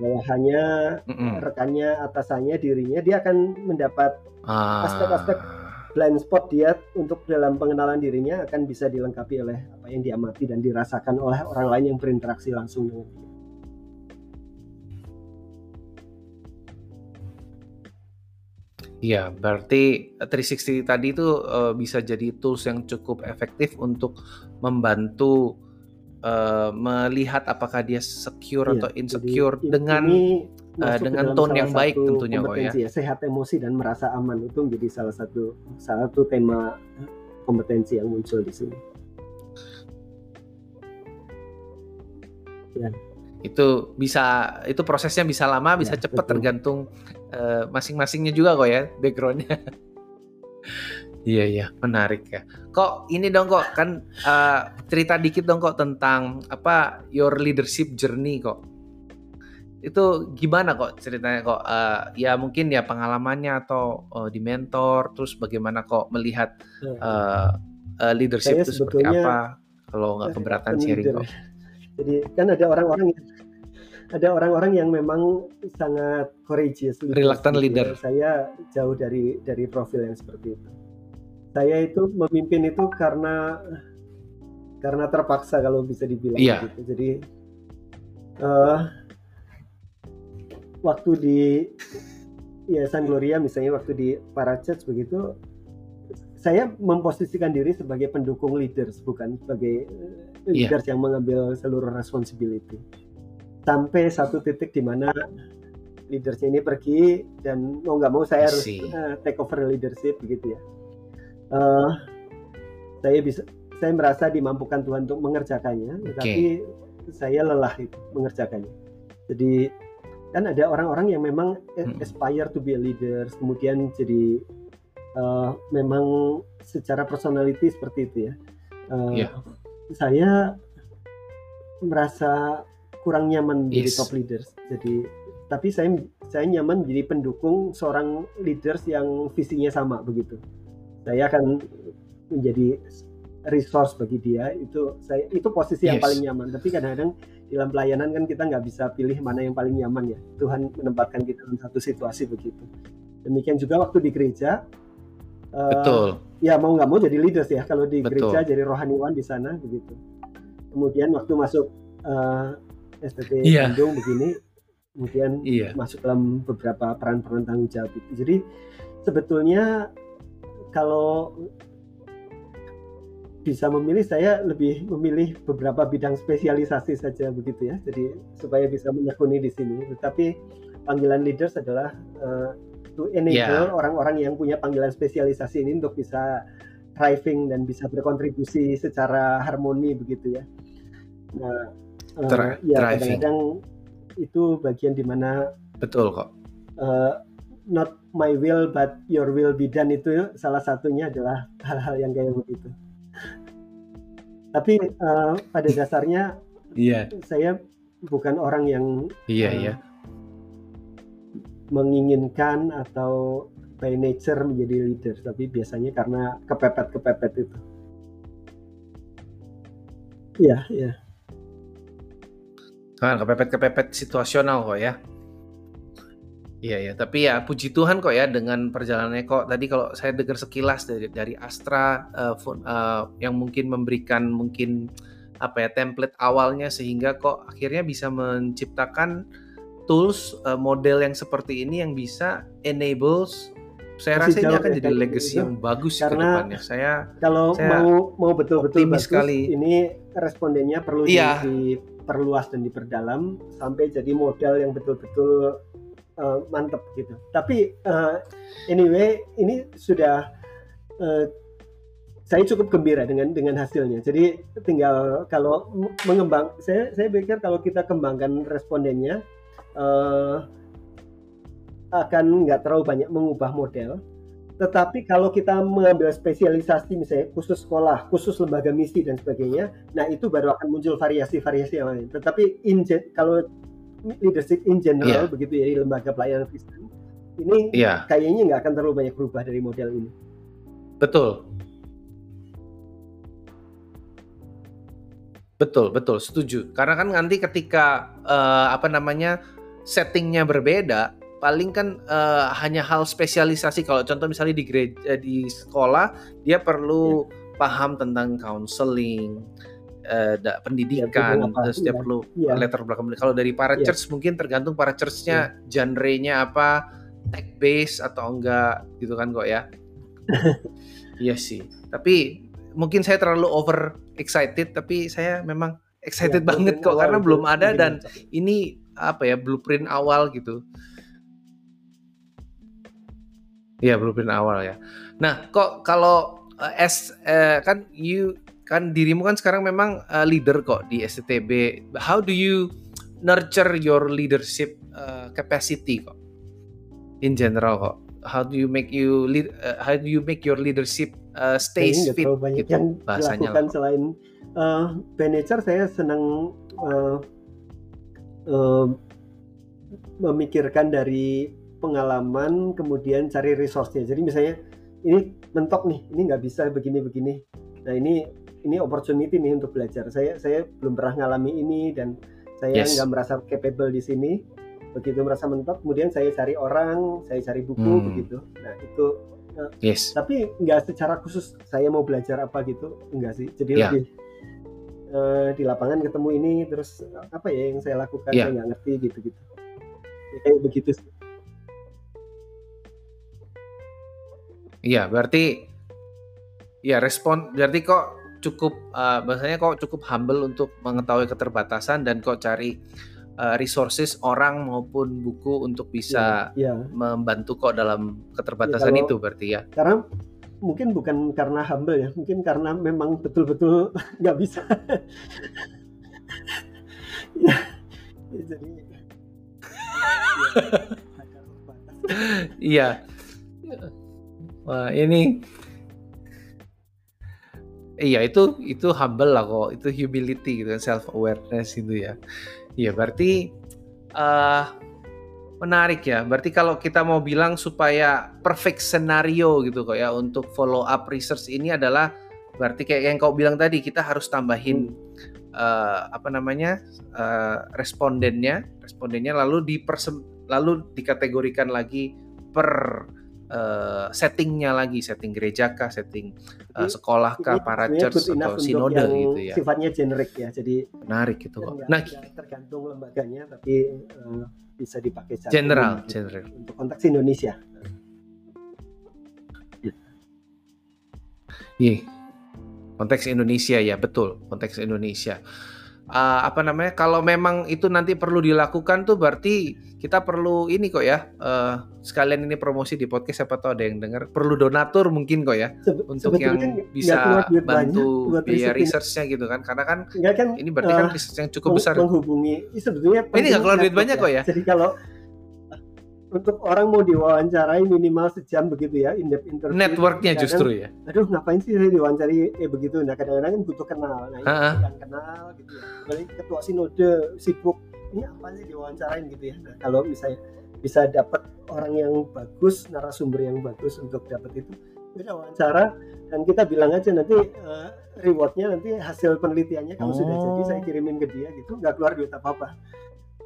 bawahannya, mm-hmm. rekannya, atasannya, dirinya, dia akan mendapat ah. aspek-aspek blind spot dia untuk dalam pengenalan dirinya akan bisa dilengkapi oleh apa yang diamati dan dirasakan oleh orang lain yang berinteraksi langsung dengan dia. Iya, berarti 360 tadi itu uh, bisa jadi tools yang cukup efektif untuk membantu uh, melihat apakah dia secure iya, atau insecure jadi, dengan uh, dengan tone yang baik tentunya kok ya. ya. Sehat emosi dan merasa aman itu menjadi salah satu salah satu tema kompetensi yang muncul di sini. Ya. Itu bisa itu prosesnya bisa lama, bisa ya, cepat tergantung uh, masing-masingnya juga kok ya backgroundnya. Iya iya menarik ya. Kok ini dong kok kan uh, cerita dikit dong kok tentang apa your leadership journey kok. Itu gimana kok ceritanya kok uh, ya mungkin ya pengalamannya atau uh, di mentor terus bagaimana kok melihat uh, uh, leadership Saya itu seperti apa kalau nggak keberatan sharing kok. Jadi kan ada orang-orang yang ada orang-orang yang memang sangat courageous, reluctant leader. Saya jauh dari dari profil yang seperti itu saya itu memimpin itu karena karena terpaksa kalau bisa dibilang iya. gitu. Jadi uh, waktu di Yayasan Gloria misalnya waktu di para church begitu saya memposisikan diri sebagai pendukung leaders bukan sebagai eh, iya. leaders yeah. yang mengambil seluruh responsibility. Sampai satu titik di mana leadersnya ini pergi dan mau nggak mau saya harus uh, take over leadership begitu ya uh, saya bisa saya merasa dimampukan Tuhan untuk mengerjakannya, okay. tetapi saya lelah itu mengerjakannya. Jadi kan ada orang-orang yang memang hmm. aspire to be a leader, kemudian jadi uh, memang secara personality seperti itu ya. Uh, yeah. Saya merasa kurang nyaman yes. jadi top leaders. Jadi tapi saya saya nyaman jadi pendukung seorang leaders yang visinya sama begitu. Saya akan menjadi resource bagi dia itu saya itu posisi yes. yang paling nyaman. Tapi kadang-kadang dalam pelayanan kan kita nggak bisa pilih mana yang paling nyaman ya. Tuhan menempatkan kita dalam satu situasi begitu. Demikian juga waktu di gereja. Uh, Betul. Ya mau nggak mau jadi leaders ya. Kalau di Betul. gereja jadi rohaniwan di sana begitu. Kemudian waktu masuk uh, eh, STT yeah. Bandung begini, kemudian yeah. masuk dalam beberapa peran-peran tanggung jawab itu. Jadi sebetulnya kalau bisa memilih saya lebih memilih beberapa bidang spesialisasi saja begitu ya. Jadi supaya bisa menekuni di sini. Tetapi panggilan leaders adalah uh, to enable orang orang-orang yang punya panggilan spesialisasi ini untuk bisa thriving dan bisa berkontribusi secara harmoni begitu ya. Nah uh, ya kadang-kadang itu bagian di mana betul kok. uh, not my will but your will be done itu salah satunya adalah hal-hal yang kayak begitu tapi uh, pada dasarnya yeah. saya bukan orang yang yeah, uh, yeah. menginginkan atau by nature menjadi leader tapi biasanya karena kepepet kepepet itu iya iya kan kepepet kepepet situasional kok ya Iya ya, tapi ya puji Tuhan kok ya dengan perjalanannya kok tadi kalau saya dengar sekilas dari dari Astra uh, uh, yang mungkin memberikan mungkin apa ya template awalnya sehingga kok akhirnya bisa menciptakan tools uh, model yang seperti ini yang bisa enables saya rasa ini akan jadi legacy yang bagus karena ke depannya. Saya kalau saya mau mau betul-betul bagus sekali. ini respondennya perlu iya. diperluas dan diperdalam sampai jadi model yang betul-betul uh, mantep gitu. Tapi uh, anyway ini sudah uh, saya cukup gembira dengan dengan hasilnya. Jadi tinggal kalau mengembang, saya saya pikir kalau kita kembangkan respondennya uh, akan nggak terlalu banyak mengubah model. Tetapi kalau kita mengambil spesialisasi misalnya khusus sekolah, khusus lembaga misi dan sebagainya, nah itu baru akan muncul variasi-variasi yang lain. Tetapi in, kalau leadership in general yeah. begitu ya di lembaga pelayanan Kristen ini yeah. kayaknya nggak akan terlalu banyak berubah dari model ini. Betul. Betul, betul, setuju. Karena kan nanti ketika uh, apa namanya settingnya berbeda, paling kan uh, hanya hal spesialisasi. Kalau contoh misalnya di gereja di sekolah, dia perlu yeah. paham tentang counseling, uh, pendidikan ya, terus dia perlu ya. latar belakang kalau dari para ya. church mungkin tergantung para churchnya ya. genre-nya apa tech base atau enggak gitu kan kok ya iya sih tapi mungkin saya terlalu over excited tapi saya memang excited ya, banget kok karena belum ada dan ini apa ya blueprint awal gitu Iya blueprint awal ya. Nah kok kalau uh, S uh, kan you kan dirimu kan sekarang memang uh, leader kok di STB. How do you nurture your leadership uh, capacity kok? In general kok. How do you make you lead, uh, how do you make your leadership uh, stay fit banyak gitu yang bahasanya dilakukan selain uh, manager saya senang uh, uh, memikirkan dari pengalaman kemudian cari resource-nya. Jadi misalnya ini mentok nih, ini nggak bisa begini-begini. Nah ini ini opportunity nih untuk belajar. Saya saya belum pernah ngalami ini dan saya nggak yes. merasa capable di sini. Begitu merasa mentok, kemudian saya cari orang, saya cari buku hmm. begitu. Nah itu. Uh, yes. Tapi nggak secara khusus saya mau belajar apa gitu, enggak sih. Jadi yeah. lebih uh, di lapangan ketemu ini, terus apa ya yang saya lakukan yeah. saya nggak ngerti gitu-gitu. Ya, kayak begitu sih. Iya, berarti ya respon berarti kok cukup uh, bahasanya kok cukup humble untuk mengetahui keterbatasan dan kok cari uh, resources orang maupun buku untuk bisa ya, ya. membantu kok dalam keterbatasan ya, kalau, itu berarti ya. Karena mungkin bukan karena humble ya, mungkin karena memang betul-betul nggak bisa. ya, ya, jadi Iya. Wah, ini Iya itu itu humble lah kok, itu humility gitu kan self awareness itu ya. Iya, berarti uh, menarik ya. Berarti kalau kita mau bilang supaya perfect scenario gitu kok ya untuk follow up research ini adalah berarti kayak yang kau bilang tadi kita harus tambahin hmm. uh, apa namanya uh, respondennya, respondennya lalu dipersem lalu dikategorikan lagi per uh, settingnya lagi, setting gereja kah, setting uh, sekolah kah, para church atau sinode gitu ya. Sifatnya generik ya, jadi menarik itu kok. Nah, tergantung lembaganya, tapi uh, bisa dipakai secara general, umum, general untuk konteks Indonesia. Iya, konteks Indonesia ya betul, konteks Indonesia uh, apa namanya kalau memang itu nanti perlu dilakukan tuh berarti kita perlu ini kok ya uh, sekalian ini promosi di podcast siapa tahu ada yang dengar perlu donatur mungkin kok ya Se untuk yang bisa bantu biaya researchnya gitu kan. Karena kan, kan ini berarti uh, kan research yang cukup besar. menghubungi sebetulnya ini nggak keluar duit banyak ya. kok ya? Jadi kalau untuk orang mau diwawancarai minimal sejam begitu ya in depth interview. Networknya justru ya? Aduh ngapain sih saya diwawancari eh begitu? Nah kadang-kadang kan butuh kenal. Nah ini yang kenal gitu ya. Balik ketua sinode sibuk. Ini apa sih diwawancarain? Gitu ya. Nah kalau misalnya bisa dapat orang yang bagus narasumber yang bagus untuk dapat itu kita wawancara. Dan kita bilang aja nanti uh, rewardnya nanti hasil penelitiannya kalau oh. sudah jadi saya kirimin ke dia gitu nggak keluar duit apa apa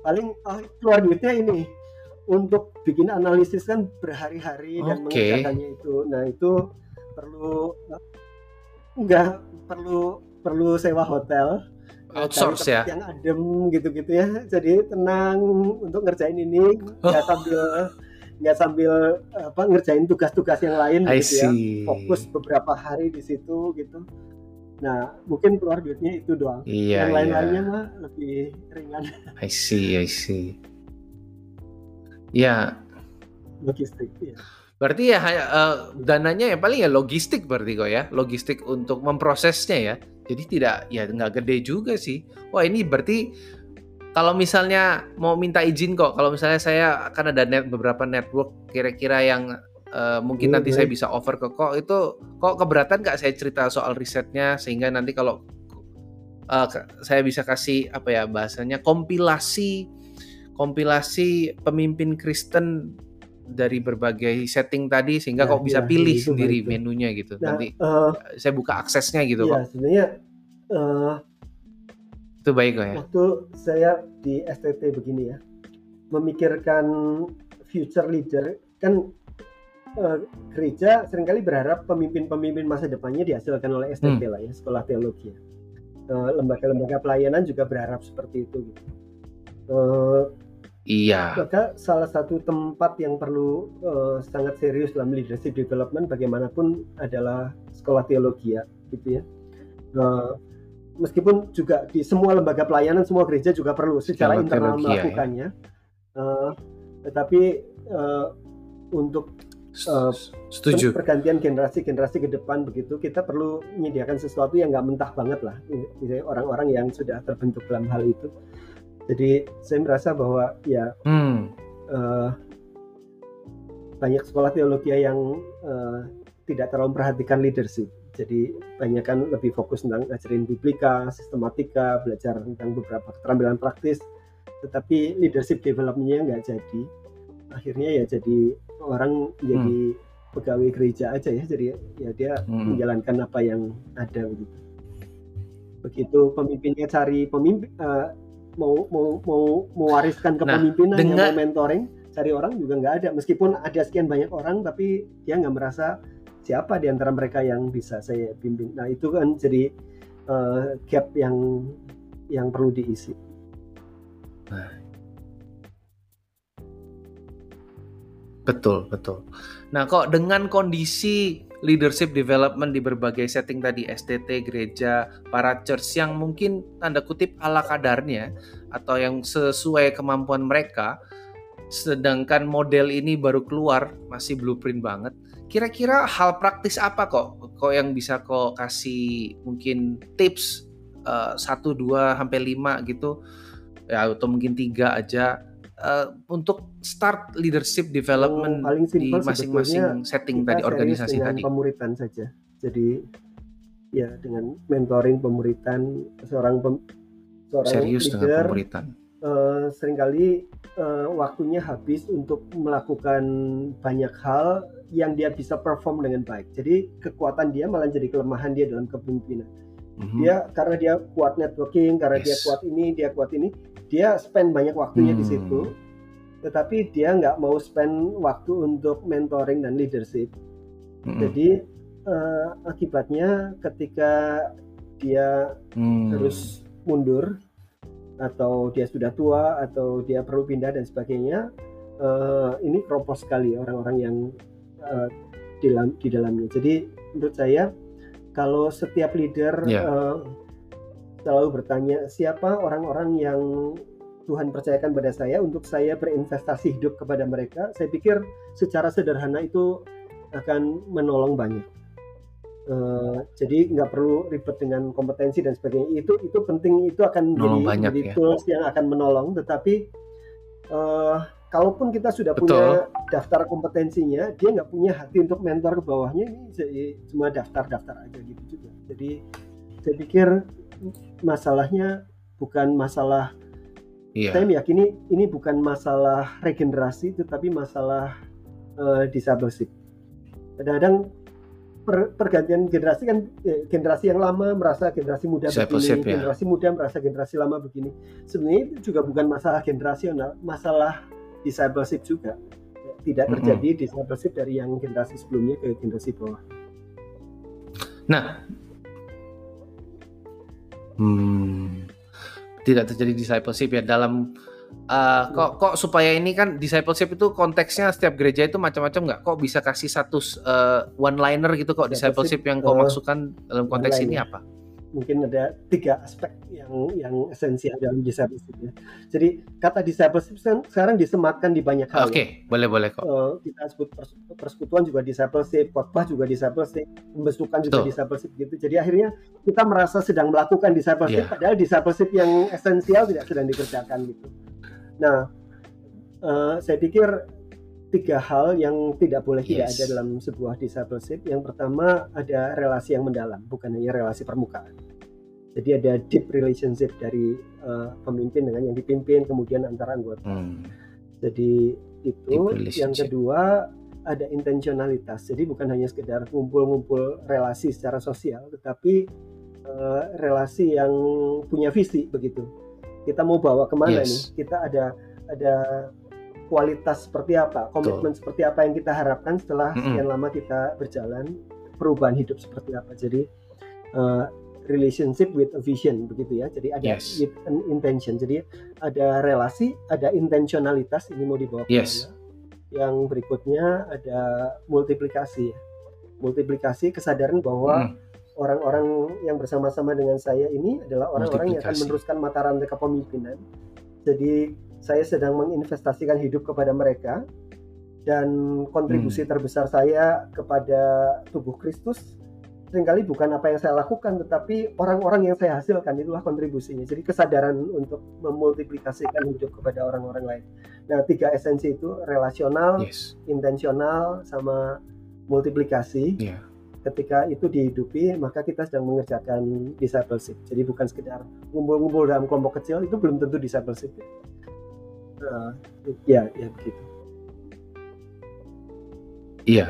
paling uh, keluar duitnya ini untuk bikin analisis kan berhari-hari okay. dan mengerjakannya itu. Nah itu perlu nggak perlu perlu sewa hotel. Outsource ya? yang adem gitu-gitu ya. Jadi tenang untuk ngerjain ini nggak oh. sambil nggak sambil apa ngerjain tugas-tugas yang lain I gitu ya. fokus beberapa hari di situ gitu. Nah mungkin keluar duitnya itu doang. Iya, yang lain-lainnya iya. mah lebih ringan. I see I see Ya. Logistik. Ya. Berarti ya uh, dananya yang paling ya logistik berarti kok ya, logistik untuk memprosesnya ya. Jadi tidak ya nggak gede juga sih. Wah ini berarti kalau misalnya mau minta izin kok, kalau misalnya saya akan ada net beberapa network kira-kira yang uh, mungkin hmm, nanti saya bisa offer ke kok itu kok keberatan nggak saya cerita soal risetnya sehingga nanti kalau uh, saya bisa kasih apa ya bahasanya kompilasi kompilasi pemimpin Kristen dari berbagai setting tadi sehingga ya, kok bisa ya, pilih sendiri itu. menunya gitu. Nah, Nanti uh, saya buka aksesnya gitu ya, kok. sebenarnya uh, itu baik kok ya. Waktu saya di STT begini ya, memikirkan future leader kan uh, gereja sering kali berharap pemimpin-pemimpin masa depannya dihasilkan oleh STT hmm. lah ya, sekolah teologi. Ya. lembaga-lembaga pelayanan juga berharap seperti itu. Gitu. Uh, Iya. Maka salah satu tempat yang perlu uh, sangat serius dalam leadership development bagaimanapun adalah sekolah teologi ya, gitu ya. Uh, meskipun juga di semua lembaga pelayanan, semua gereja juga perlu secara sekolah internal teologi, ya. melakukannya. Ya. Uh, tetapi uh, untuk uh, setuju pergantian generasi-generasi ke depan begitu kita perlu menyediakan sesuatu yang nggak mentah banget lah, orang-orang yang sudah terbentuk dalam hal itu jadi saya merasa bahwa ya hmm. uh, banyak sekolah teologi yang uh, tidak terlalu memperhatikan leadership. Jadi banyak kan lebih fokus tentang ngajarin biblika, sistematika, belajar tentang beberapa keterampilan praktis, tetapi leadership developmentnya nggak jadi. Akhirnya ya jadi orang jadi hmm. pegawai gereja aja ya, jadi ya dia hmm. menjalankan apa yang ada begitu. Begitu pemimpinnya cari pemimpin, uh, mau mau mau mewariskan kepemimpinan nah, dengan, yang mau mentoring cari orang juga nggak ada. Meskipun ada sekian banyak orang tapi dia nggak merasa siapa di antara mereka yang bisa saya pimpin. Nah itu kan jadi uh, gap yang yang perlu diisi. Nah. betul betul. Nah kok dengan kondisi leadership development di berbagai setting tadi STT gereja para church yang mungkin tanda kutip ala kadarnya atau yang sesuai kemampuan mereka sedangkan model ini baru keluar masih blueprint banget. Kira-kira hal praktis apa kok kok yang bisa kok kasih mungkin tips uh, satu dua sampai lima gitu? Ya atau mungkin tiga aja uh, untuk start leadership development oh, di masing-masing setting tadi organisasi tadi. Pemuritan saja. Jadi ya dengan mentoring pemuritan seorang pem, seorang serius leader, dengan pemuritan. uh, sering kali uh, waktunya habis untuk melakukan banyak hal yang dia bisa perform dengan baik. Jadi kekuatan dia malah jadi kelemahan dia dalam kepemimpinan. Mm-hmm. Dia karena dia kuat networking, karena yes. dia kuat ini, dia kuat ini, dia spend banyak waktunya mm. di situ. Tetapi dia nggak mau spend waktu untuk mentoring dan leadership. Mm-hmm. Jadi uh, akibatnya ketika dia mm. terus mundur atau dia sudah tua atau dia perlu pindah dan sebagainya uh, ini keropos sekali orang-orang yang uh, di, dalam, di dalamnya jadi menurut saya kalau setiap leader yeah. Ya. uh, selalu bertanya siapa orang-orang yang Tuhan percayakan pada saya untuk saya berinvestasi hidup kepada mereka saya pikir secara sederhana itu akan menolong banyak Uh, jadi nggak perlu ribet dengan kompetensi dan sebagainya. Itu itu penting itu akan menjadi, banyak, menjadi ya. tools yang akan menolong. Tetapi uh, kalaupun kita sudah Betul. punya daftar kompetensinya, dia nggak punya hati untuk mentor ke bawahnya ini semua daftar-daftar aja gitu juga. Jadi saya pikir masalahnya bukan masalah. Iya. Saya meyakini ini bukan masalah regenerasi, tetapi masalah uh, discipleship. Kadang-kadang per, pergantian generasi kan eh, generasi yang lama merasa generasi muda begini, ya. generasi muda merasa generasi lama begini. Sebenarnya itu juga bukan masalah generasional, masalah discipleship juga. Tidak terjadi mm -hmm. discipleship dari yang generasi sebelumnya ke generasi bawah. Nah, hmm, tidak terjadi discipleship ya dalam Uh, kok kok supaya ini kan discipleship itu konteksnya setiap gereja itu macam-macam nggak? Kok bisa kasih satu uh, one liner gitu kok discipleship yang kau uh, maksudkan dalam konteks ini apa? Mungkin ada tiga aspek yang yang esensial dalam discipleship ya. Jadi kata discipleship sekarang disematkan di banyak hal. Oke, okay, ya. boleh boleh kok. Uh, kita sebut persekutuan juga discipleship, khotbah juga discipleship, pembesukan juga Tuh. discipleship gitu. Jadi akhirnya kita merasa sedang melakukan discipleship, yeah. padahal discipleship yang esensial tidak sedang dikerjakan gitu. Nah, uh, saya pikir tiga hal yang tidak boleh yes. tidak ada dalam sebuah discipleship. Yang pertama ada relasi yang mendalam, bukan hanya relasi permukaan. Jadi ada deep relationship dari uh, pemimpin dengan yang dipimpin, kemudian antara anggota. Hmm. Jadi itu. Yang kedua ada intentionalitas. Jadi bukan hanya sekedar ngumpul-ngumpul relasi secara sosial, tetapi uh, relasi yang punya visi begitu kita mau bawa ke mana yes. nih kita ada ada kualitas seperti apa komitmen Betul. seperti apa yang kita harapkan setelah mm -hmm. sekian lama kita berjalan perubahan hidup seperti apa jadi uh, relationship with a vision begitu ya jadi ada yes. with an intention jadi ada relasi ada intentionalitas ini mau dibawa yes. yang berikutnya ada multiplikasi multiplikasi kesadaran bahwa mm orang-orang yang bersama-sama dengan saya ini adalah orang-orang yang akan meneruskan mata rantai kepemimpinan. Jadi saya sedang menginvestasikan hidup kepada mereka dan kontribusi hmm. terbesar saya kepada tubuh Kristus sering kali bukan apa yang saya lakukan tetapi orang-orang yang saya hasilkan itulah kontribusinya. Jadi kesadaran untuk memultiplikasikan hidup kepada orang-orang lain. Nah, tiga esensi itu relasional, yes. intensional sama multiplikasi. Yeah ketika itu dihidupi maka kita sedang mengerjakan discipleship jadi bukan sekedar ngumpul-ngumpul dalam kelompok kecil itu belum tentu discipleship uh, ya ya begitu iya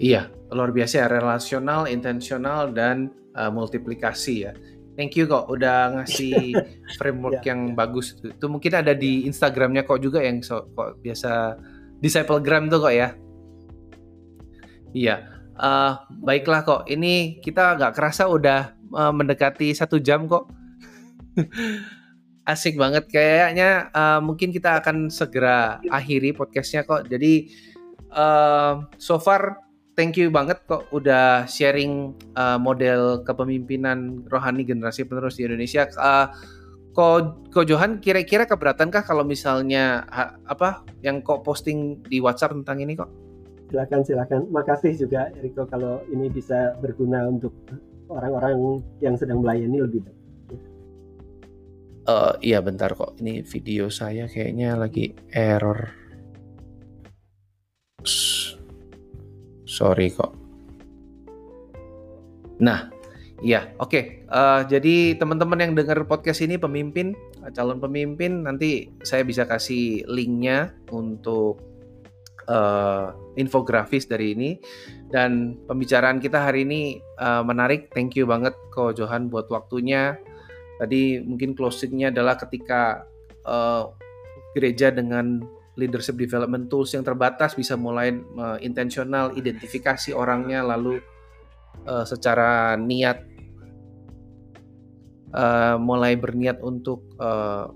iya luar biasa ya relasional intensional dan uh, multiplikasi ya thank you kok udah ngasih framework yeah, yang yeah. bagus itu mungkin ada di Instagramnya kok juga yang so, kok biasa disciplegram tuh kok ya Iya, uh, baiklah kok. Ini kita nggak kerasa udah uh, mendekati satu jam kok. Asik banget kayaknya. Uh, mungkin kita akan segera akhiri podcastnya kok. Jadi uh, so far thank you banget kok udah sharing uh, model kepemimpinan rohani generasi penerus di Indonesia. Uh, Ko, Ko Johan kira-kira keberatankah kalau misalnya ha, apa yang kok posting di WhatsApp tentang ini kok? silakan silakan makasih juga Eriko kalau ini bisa berguna untuk orang-orang yang sedang melayani lebih baik uh, iya bentar kok ini video saya kayaknya lagi error sorry kok nah Iya, oke. Okay. Uh, eh, jadi teman-teman yang dengar podcast ini pemimpin, calon pemimpin, nanti saya bisa kasih linknya untuk uh, infografis dari ini. Dan pembicaraan kita hari ini uh, menarik. Thank you banget Ko Johan buat waktunya. Tadi mungkin closingnya adalah ketika uh, gereja dengan leadership development tools yang terbatas bisa mulai uh, intensional identifikasi orangnya lalu uh, secara niat uh, mulai berniat untuk uh,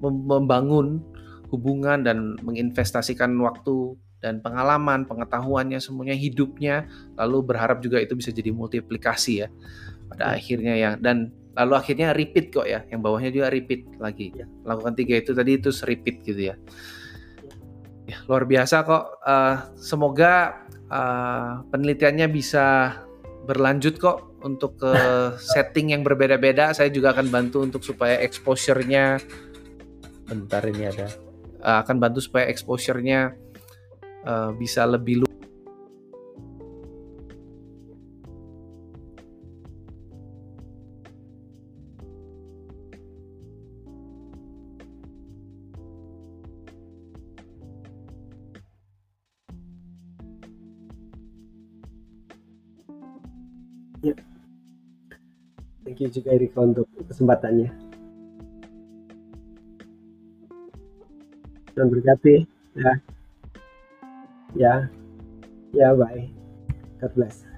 membangun hubungan dan menginvestasikan waktu dan pengalaman, pengetahuannya semuanya hidupnya lalu berharap juga itu bisa jadi multiplikasi ya pada ya. akhirnya yang dan lalu akhirnya repeat kok ya yang bawahnya juga repeat lagi ya. lakukan tiga itu tadi itu repeat gitu ya ya luar biasa kok uh, semoga uh, penelitiannya bisa berlanjut kok untuk ke setting yang berbeda-beda. Saya juga akan bantu untuk supaya exposure-nya bentar ini ada uh, akan bantu supaya exposure-nya uh, bisa lebih luas. You juga Erika untuk kesempatannya. Tuhan berkati. Ya. Ya. Ya, bye. God bless.